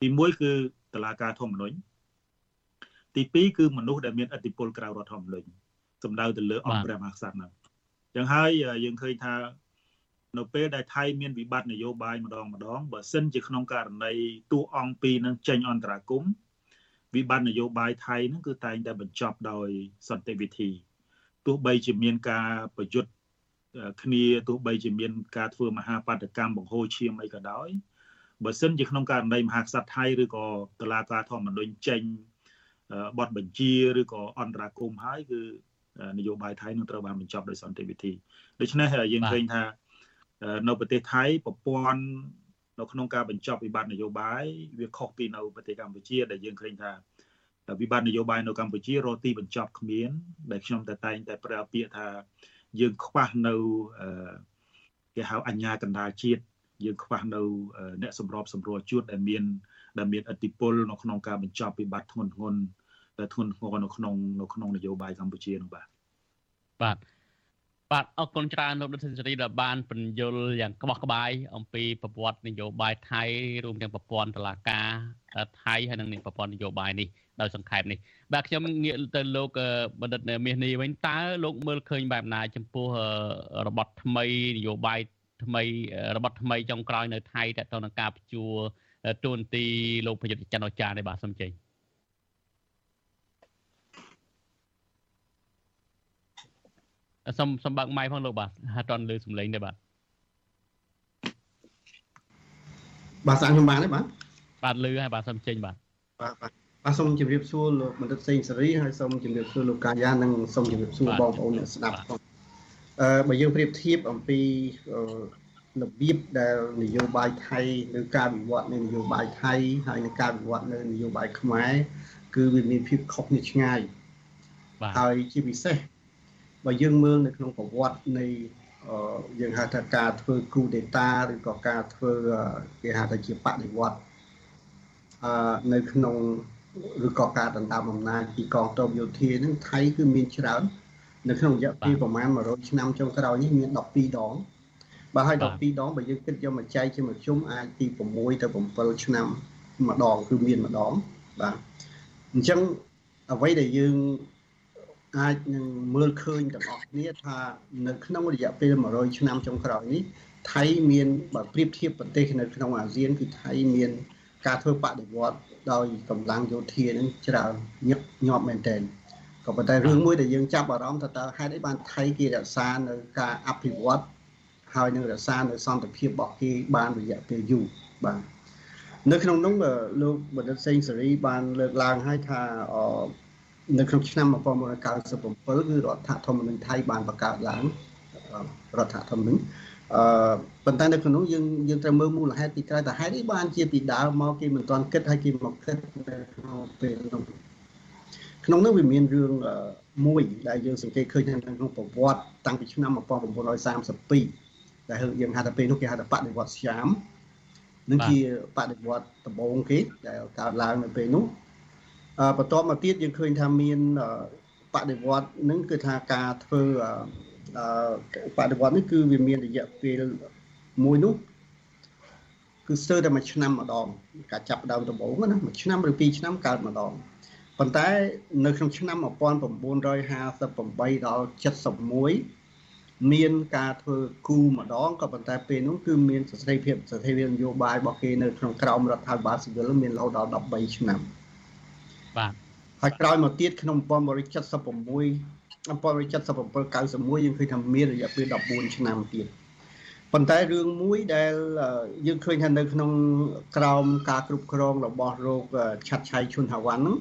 Speaker 17: ទី1គឺតឡាការធម្មនុញ្ញទី2គឺមនុស្សដែលមានឥទ្ធិពលក្រៅរដ្ឋធម្មនុញ្ញសំដៅទៅលើអង្គព្រះមហាក្សត្រហ្នឹងចឹងហើយយើងឃើញថានៅពេលដែលថៃមានវិបត្តិនយោបាយម្ដងម្ដងបើសិនជាក្នុងករណីតួអង្គពីរនឹងចេញអន្តរាគមវិបត្តិនយោបាយថៃនឹងគឺតែងតែបញ្ចប់ដោយសន្តិវិធីទោះបីជាមានការប្រយុទ្ធគ្នាទោះបីជាមានការធ្វើមហាបាតកម្មបង្ហូរឈាមអីក៏ដោយ បើសិនជាក្នុងករណីមហាក្សត្រថៃឬក៏តឡាការធម្មនុញ្ញចេញបទបញ្ជាឬក៏អន្តរាគមហើយគឺនយោបាយថៃនឹងត្រូវបានបញ្ចប់ដោយសន្តិវិធីដូច្នេះយើងឃើញថានៅប្រទេសថៃប្រព័ន្ធនៅក្នុងការបញ្ចប់វិបត្តិនយោបាយវាខុសពីនៅប្រទេសកម្ពុជា ដែលយើងឃើញថាវិបត្តិនយោបាយនៅកម្ពុជារកទីបញ្ចប់គ្មាន ដែលខ្ញុំតែតែងតែប្រើពាក្យថាយើងខ្វះនៅគេហៅអញ្ញាកណ្ដាលជាតិ យើងខ្វះនៅអ្នកសម្របសម្រួលជួតដែលមានដែលមានអធិបុលនៅក្នុងការបញ្ចប់វិបត្តិធ្ងន់ធ្ងរដែលធ្ងន់ធ្ងរនៅក្នុងនៅក្នុងនយោបាយកម្ពុជានោះបាទ
Speaker 1: បាទបាទអរគុណច្រើនលោកដុតសេនស៊ូរីដែលបានបញ្យលយ៉ាងក្បោះក្បាយអំពីប្រវត្តិនយោបាយថៃរួមទាំងប្រព័ន្ធតុលាការថៃហើយនិងប្រព័ន្ធនយោបាយនេះដោយសង្ខេបនេះបាទខ្ញុំងាកទៅលោកបណ្ឌិតមាសនេះវិញតើលោកមើលឃើញបែបណាចំពោះរបបថ្មីនយោបាយ ថ្មីរបបថ្មីចុងក្រោយនៅថៃតទៅនឹងការជួទូនទីលោកប្រយុទ្ធច័ន្ទអចារ្យនេះបាទសូមចេញសូមសូមបើកម៉ៃផងលោកបាទហាត់តន់លើសំឡេងទេបាទ
Speaker 18: បាទសាំងខ្ញុំបានទេបាទ
Speaker 1: បាទលឺហើយបាទសូមចេញបាទ
Speaker 18: បាទបាទបាទសូមជម្រាបសួរលោកបណ្ឌិតសេងសេរីហើយសូមជម្រាបសួរលោកកាយានិងសូមជម្រាបសួរបងប្អូនអ្នកស្ដាប់ផងអឺ បើយើងប្រៀបធៀបអំពីរបៀបដែលនយោបាយថៃឬការវិវត្តនៃនយោបាយថៃហើយនឹងការវិវត្តនៅនយោបាយខ្មែរគឺវាមានភាពខុសគ្នាឆ្ងាយហើយជាពិសេសបើយើងមើលនៅក្នុងប្រវត្តិនៃយើងហៅថាការធ្វើគូដេតាឬក៏ការធ្វើគេហៅថាជាបដិវត្តអឺនៅក្នុងឬក៏ការដណ្ដើមអំណាចពីកងទ័ពយោធានឹងថៃគឺមានច្រើន នៅក្នុងរយៈពេលប្រមាណ100ឆ្នាំចុងក្រោយនេះមាន12ដងបើឲ្យ12ដងបើយើងគិតយកមកចែកជាមួយខ្ញុំអាចពី6ទៅ7ឆ្នាំម្ដងគឺមានម្ដងបាទអញ្ចឹងអ្វីដែលយើងអាចនឹងមើលឃើញទាំងអស់គ្នាថានៅក្នុងរយៈពេល100ឆ្នាំចុងក្រោយនេះថៃមានបើប្រៀបធៀបប្រទេសនៅក្នុងអាស៊ានគឺថៃមានការធ្វើបដិវត្តដោយកម្លាំងយោធានឹងច្រើនញឹកញាប់មែនទែន ក៏ប៉ុន្តែរឿងមួយដែលយើងចាប់អារម្មណ៍ថាតើហេតុអីបានថៃគេរក្សានៅការអភិវឌ្ឍហើយនឹងរក្សានៅសន្តិភាពរបស់គេបានរយៈពេលយូរបាទនៅក្នុងនោះលោកបណ្ឌិតសេងសេរីបានលើកឡើងឲ្យថានៅក្នុងឆ្នាំ1997គឺរដ្ឋធម្មនុញ្ញថៃបានបង្កើតឡើងរដ្ឋធម្មនុញ្ញអឺប៉ុន្តែនៅក្នុងនោះយើងយើងត្រូវមើលមូលហេតុពីក្រៅតែហេតុអីបានជាពីដើមមកគេមិនទាន់គិតហើយគេមកគិតនៅក្នុងពេលនោះ ក្នុងនោះវាមានរឿងមួយដែលយើងសង្កេតឃើញនៅក្នុងប្រវត្តិតាំងពីឆ្នាំ1932ដែលយើងហៅថាពេលនោះគេហៅថាបដិវត្តស្យាមនឹងជាបដិវត្តដំបូងគេដែលកើតឡើងនៅពេលនោះបន្ទាប់មកទៀតយើងឃើញថាមានបដិវត្តនឹងគឺថាការធ្វើបដិវត្តនេះគឺវាមានរយៈពេលមួយនោះគឺស្ទើរតែមួយឆ្នាំម្ដងការចាប់ដើមដំបូងណាមួយឆ្នាំឬពីរឆ្នាំកើតម្ដង ប៉ុន្តែនៅក្នុងឆ្នាំ1958ដល់71មានការធ្វើគូម្ដងក៏ប៉ុន្តែពេលនោះគឺមានស្ថិរភាពស្ថិរភាពនយោបាយរបស់គេនៅក្នុងក្រមរដ្ឋាភិបាលស៊ីវិលមានរហូតដល់13ឆ្នាំ
Speaker 1: បាទ
Speaker 18: ហើយក្រោយមកទៀតក្នុង1976 1977 91យើងឃើញថាមានរយៈពេល14ឆ្នាំទៀតប៉ុន្តែរឿងមួយដែលយើងឃើញថានៅក្នុងក្រោមការគ្រប់គ្រងរបស់រោគឆាត់ឆៃឈុនហាវ៉ាន់ហ្នឹង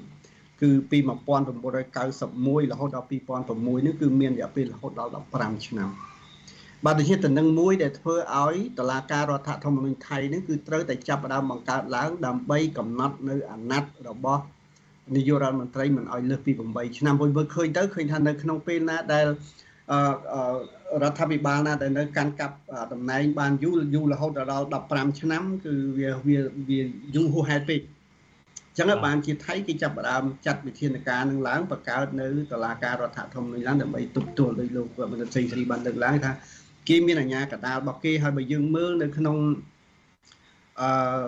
Speaker 18: គឺពី1991រហូតដល់2006នេះគឺមានរយៈពេលរហូតដល់15ឆ្នាំបាទដូចជាតំណែងមួយដែលធ្វើឲ្យតឡាការរដ្ឋធម្មនុញ្ញថៃនេះគឺត្រូវតែចាប់ផ្ដើមបង្កើតឡើងដើម្បីកំណត់នៅអាណត្តិរបស់នាយករដ្ឋមន្ត្រីមិនឲ្យលើសពី8ឆ្នាំវិញមើលឃើញទៅឃើញថានៅក្នុងពេលណាដែលរដ្ឋាភិបាលណាដែលនៅកាន់កាប់តំណែងបានយូរយូររហូតដល់15ឆ្នាំគឺវាវាវាយូរហួសហេតុពេក ចឹងបានជាថៃគេចាប់ផ្ដើមចាត់វិធានការនឹងឡើងបង្កើតនៅតុលាការរដ្ឋធម្មនុញ្ញឡើងដើម្បីទប់ទល់ដោយលោកបណ្ឌិតសេងសេរីបានលើកឡើងថាគេមានអាជ្ញាកណ្ដាលរបស់គេហើយបើយើងមើលនៅក្នុងអឺ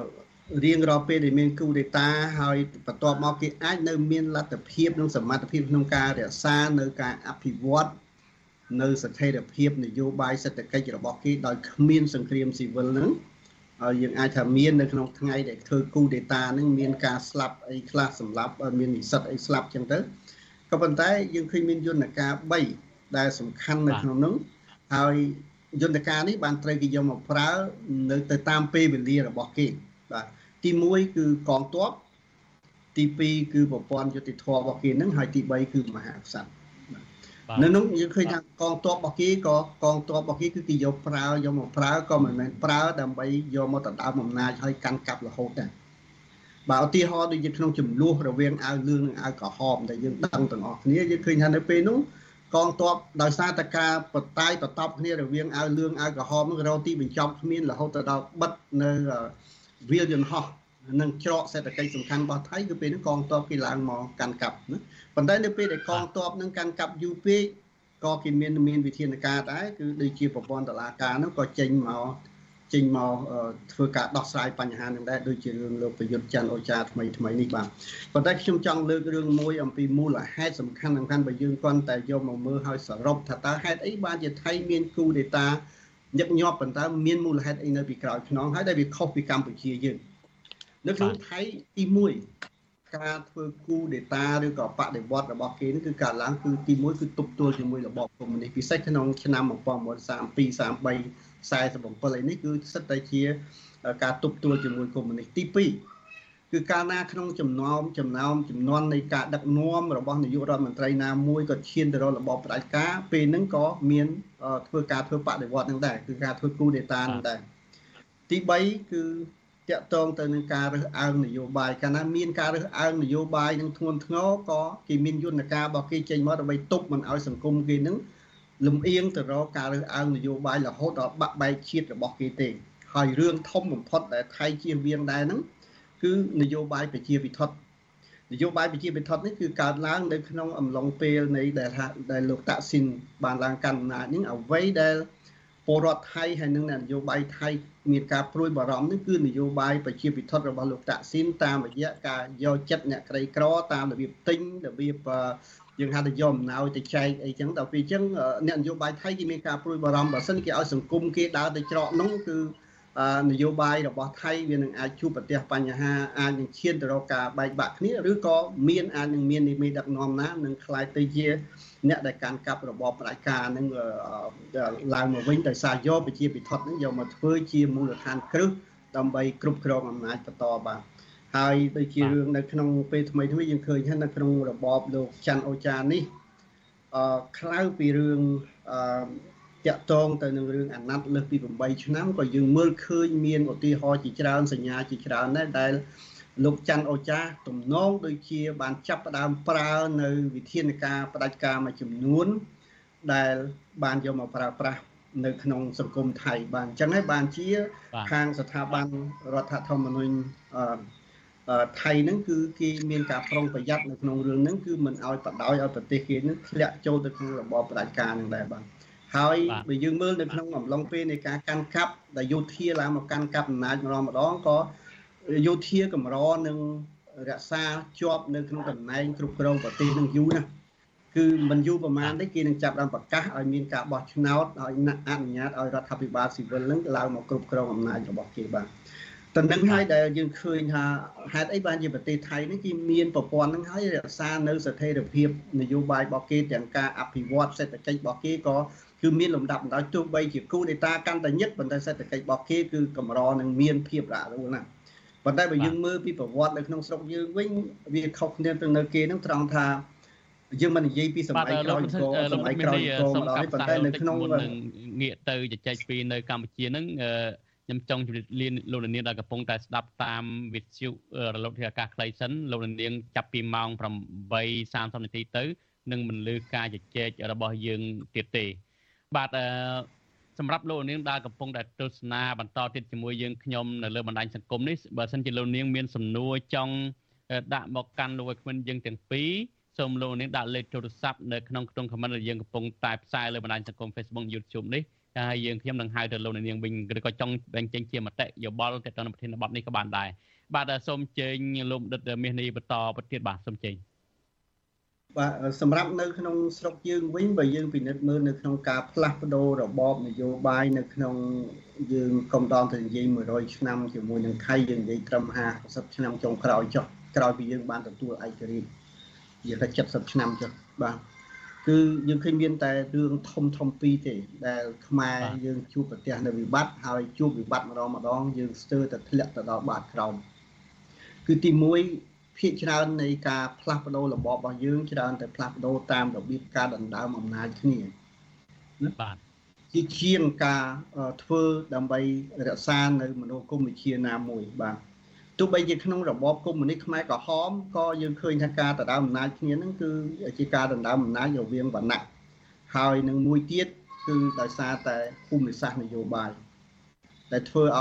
Speaker 18: រៀងរាល់ពេលដែលមានគូដេតាហើយបន្ទាប់មកគេអាចនៅមានលទ្ធភាពនិងសមត្ថភាពក្នុងការរក្សានៅការអភិវឌ្ឍនៅស្ថិរភាពនយោបាយសេដ្ឋកិច្ចរបស់គេដោយគ្មានសង្គ្រាមស៊ីវិលហ្នឹង ហើយយើងអាចថាមាននៅក្នុងថ្ងៃដែលធ្វើគូដេតាហ្នឹងមានការស្លាប់អីខ្លះសម្រាប់មាននិស្សិតអីស្លាប់ចឹងទៅក៏ប៉ុន្តែយើងឃើញមានយន្តការ3ដែលសំខាន់នៅក្នុងនោះហើយយន្តការនេះបានត្រូវគេយកមកប្រើនៅទៅតាមពេលវេលារបស់គេបាទទី1គឺកងទ័ពទី2គឺប្រព័ន្ធយុតិធធម៌របស់គេនឹងហើយទី3គឺមហាក្សត្រ នៅនោះយើងឃើញថាកងទ័ពរបស់គេក៏កងទ័ពរបស់គេគឺគេយកប្រើយកមកប្រើក៏មិនមែនប្រើដើម្បីយកមកដណ្ដើមអំណាចហើយកាន់កាប់រហូតដែរបើឧទាហរណ៍ដូចជាក្នុងចំនួនរវាងអាវលឿងនិងអាវក្រហមដែលយើងដឹងទាំងអស់គ្នាយើងឃើញថានៅពេលនោះកងទ័ពដោយសារតែការបតាយបតប់គ្នារវាងអាវលឿងអាវក្រហមនឹងរកទីបញ្ចប់គ្មានរហូតទៅដល់បិទនៅវាលយន្តហោះ និងច្រកសេដ្ឋកិច្ចសំខាន់របស់ថៃគឺពេលនេះកងទ័ពគេឡើងមកកាន់កាប់ណាប៉ុន្តែនៅពេលដែលកងទ័ពនឹងកាន់កាប់យូរពេកក៏គេមានមានវិធានការដែរគឺដូចជាប្រព័ន្ធតឡាការនោះក៏ចេញមកចេញមកធ្វើការដោះស្រាយបញ្ហានឹងដែរដូចជារឿងលោកប្រយុទ្ធច័ន្ទអូចាថ្មីថ្មីនេះបាទប៉ុន្តែខ្ញុំចង់លើករឿងមួយអំពីមូលហេតុសំខាន់សំខាន់បើយើងគ្រាន់តែយកមកមើលឲ្យសរុបថាតើហេតុអីបានជាថៃមានគូដេតាញឹកញាប់ប៉ុន្តែមានមូលហេតុអីនៅពីក្រោយខ្នងហើយដែលវាខុសពីកម្ពុជាយើង នៅក្នុងថៃទី1ការធ្វើគូដេតាឬក៏បដិវត្តរបស់គេនេះគឺការឡើងគឺទី1គឺទប់ទល់ជាមួយរបបកុម្មុយនីសពិសេសក្នុងឆ្នាំ1932 33 47ឯនេះគឺសិតតែជាការទប់ទល់ជាមួយកុម្មុយនីសទី2គឺកាលណាក្នុងចំណោមចំណោមចំនួននៃការដឹកនាំរបស់នាយករដ្ឋមន្ត្រីណាមួយក៏ឈានទៅរករបបផ្ដាច់ការពេលហ្នឹងក៏មានធ្វើការធ្វើបដិវត្តនឹងដែរគឺការធ្វើគូដេតានឹងដែរទី3គឺ តកតងទៅនឹងការរើសអើងនយោបាយកាលណាមានការរើសអើងនយោបាយនឹងធ្ងន់ធ្ងរក៏គេមានយន្តការរបស់គេចេញមកដើម្បីទប់មិនឲ្យសង្គមគេនឹងលំអៀងទៅរកការរើសអើងនយោបាយរហូតដល់បាក់បែកជាតិរបស់គេទេហើយរឿងធំបំផុតដែលថៃជៀសវាងដែរហ្នឹងគឺនយោបាយប្រជាពិធនយោបាយប្រជាពិធនេះគឺកើតឡើងនៅក្នុងអំឡុងពេលនៃដែលថាដែលលោកតាក់ស៊ីនបានឡើងកាន់អំណាចនេះអ្វីដែល ពលរដ្ឋថៃហើយនិងនយោបាយថៃមានការព្រួយបារម្ភនេះគឺនយោបាយប្រជាពិធរបស់លោកតាក់ស៊ីនតាមរយៈការយកចិត្តអ្នកក្រីក្រតាមរបៀបទិញរបៀបយើងហៅថាយកអំណោយទៅចែកអីចឹងដល់ពេលអញ្ចឹងអ្នកនយោបាយថៃគេមានការព្រួយបារម្ភបើសិនគេឲ្យសង្គមគេដើរទៅច្រកនោះគឺ នយោបាយរបស់ថៃវានឹងអាចជួបប្រទះបញ្ហាអាចនឹងឈានទៅរកការបែកបាក់គ្នាឬក៏មានអាចនឹងមាននិមិត្តដឹកនាំណានឹងខ្លាយទៅជាអ្នកដែលកាន់កាប់របបប្រជាការនឹងឡើងមកវិញដោយសារយកប្រជាពិធនឹងយកមកធ្វើជាមូលដ្ឋានគ្រឹះដើម្បីគ្រប់គ្រងអំណាចបន្តបាទហើយដូចជារឿងនៅក្នុងពេលថ្មីថ្មីយើងឃើញថានៅក្នុងរបបលោកច័ន្ទអូចានេះអឺខ្លៅពីរឿងអឺ តាក់ទងទៅនឹងរឿងអាណត្តិលើសពី8ឆ្នាំក៏យើងមើលឃើញមានឧទាហរណ៍ជាច្រើនសញ្ញាជាច្រើនដែរដែលលោកច័ន្ទអូចាទំនងដូចជាបានចាប់ផ្ដើមប្រើនៅវិធានការបដិការមួយចំនួន ដែលបានយកមកប្រើប្រាស់នៅក្នុងសង្គមថៃបានអញ្ចឹងហើយបានជា ខាងស្ថាប័នរដ្ឋធម្មនុញ្ញថៃហ្នឹងគឺគេមានការប្រុងប្រយ័ត្ននៅក្នុងរឿងហ្នឹងគឺមិនឲ្យបដ ாய் ឲ្យប្រទេសគេហ្នឹងធ្លាក់ចូលទៅក្នុងរបបផ្ដាច់ការហ្នឹងដែរបាទ ហើយបើយើងមើលនៅក្នុងអំឡុងពេលនៃការកាន់កាប់ដែលយោធាឡើងមកកាន់កាប់អំណាចម្ដងម្ដងក៏យោធាកម្រនឹងរក្សាជាប់នៅក្នុងតំណែងគ្រប់គ្រងប្រទេសនឹងយូរណាគឺមិនយូរប្រហែលទេគេនឹងចាប់បានប្រកាសឲ្យមានការបោះឆ្នោតឲ្យអនុញ្ញាតឲ្យរដ្ឋាភិបាលស៊ីវិលនឹងឡើងមកគ្រប់គ្រងអំណាចរបស់គេបាទ តំណឹងហើយដែលយើងឃើញថាហេតុអីបានជាប្រទេសថៃនេះគេមានប្រព័ន្ធហ្នឹងហើយរក្សានៅស្ថិរភាពនយោបាយរបស់គេទាំងការអភិវឌ្ឍសេដ្ឋកិច្ចរបស់គេក៏គឺមានលំដាប់លំដោយទោះបីជាគូដេតាកាន់តែញឹកប៉ុន្តែសេដ្ឋកិច្ចរបស់គេគឺកម្រនឹងមានភាពរ៉ាក់រ៉ូលណាស់ប៉ុន្តែបើយើងមើលពីប្រវត្តិនៅក្នុងស្រុកយើងវិញវាខុសគ្នាទៅនៅគេហ្នឹងត្រង់ថាយើងមិននិយាយពីសម័យក្រោយចូលសម័យក្រោយចូលមកដល់ប៉ុន្តែនៅក្នុង
Speaker 1: ងាកទៅជជែកពីនៅកម្ពុជាហ្នឹង ខ្ញុំចង់ជម្រាបលាលោកនាងដែលកំពុងតែស្ដាប់តាមវិទ្យុរលកធាតុអាកាសខ្លីសិនលោកនាងចាប់ពីម៉ោង8:30នាទីទៅនឹងមិនលឺការជជែករបស់យើងទៀតទេ បាទអឺសម្រាប់លោកនាងដែលកំពុងតែទស្សនាបន្តទៀតជាមួយយើងខ្ញុំនៅលើបណ្ដាញសង្គមនេះបើសិនជាលោកនាងមានសំណួរចង់ដាក់មកកាន់លោកគ្មិនយើងទាំងពីរសូមលោកនាងដាក់លេខទូរស័ព្ទនៅក្នុងក្នុង comment ដែលយើងកំពុងតែផ្សាយលើបណ្ដាញសង្គម Facebook YouTube នេះ ហើយយើងខ្ញុំនឹងហៅទៅលោកនាងវិញឬក៏ចង់បែងចែងជាមតិយោបល់ទៅទៅប្រធានបទនេះក៏បានដែរបាទសូមជើញលោកដិតមាសនេះបន្តប្រទៀតបាទសូមជើញ
Speaker 18: បាទសម្រាប់នៅក្នុងស្រុកយើងវិញបើយើងពិនិត្យមើលនៅក្នុងការផ្លាស់ប្ដូររបបនយោបាយនៅក្នុងយើងកុំដល់ទៅនិយាយ100ឆ្នាំជាមួយនឹងថៃយើងនិយាយត្រឹម50ឆ្នាំចុងក្រោយចុះក្រោយពីយើងបានទទួលឯករាជ្យនិយាយថា70ឆ្នាំចុះបាទ គឺយើងឃើញមានតែរឿងធំធំពីរទេ ដែលខ្មែរយើងជួបប្រទះនៅវិបត្តិហើយជួបវិបត្តិម្ដងម្ដងយើងស្ទើរតែធ្លាក់ទៅដល់បាតក្រោមគឺទី1ភាគច្រើននៃការផ្លាស់ប្ដូររបបរបស់យើងច្រើនតែផ្លាស់ប្ដូរតាមរបៀបការដណ្ដើមអំណាចគ្នាណា
Speaker 1: បាទ
Speaker 18: ជាជាងការធ្វើដើម្បីរក្សានៅមនោគមវិជ្ជាណាមួយបាទ ទោះបីជាក្នុងរបបកុម្មុយនីសខ្មែរក្រហមក៏យើងឃើញថាការដណ្ដើមអំណាចគ្នាហ្នឹងគឺជាការដណ្ដើមអំណាចរវាងវណ្ណៈហើយនឹងមួយទៀតគឺដោយសារតែភូមិសាស្ត្រនយោបាយដែលធ្វើឲ្យ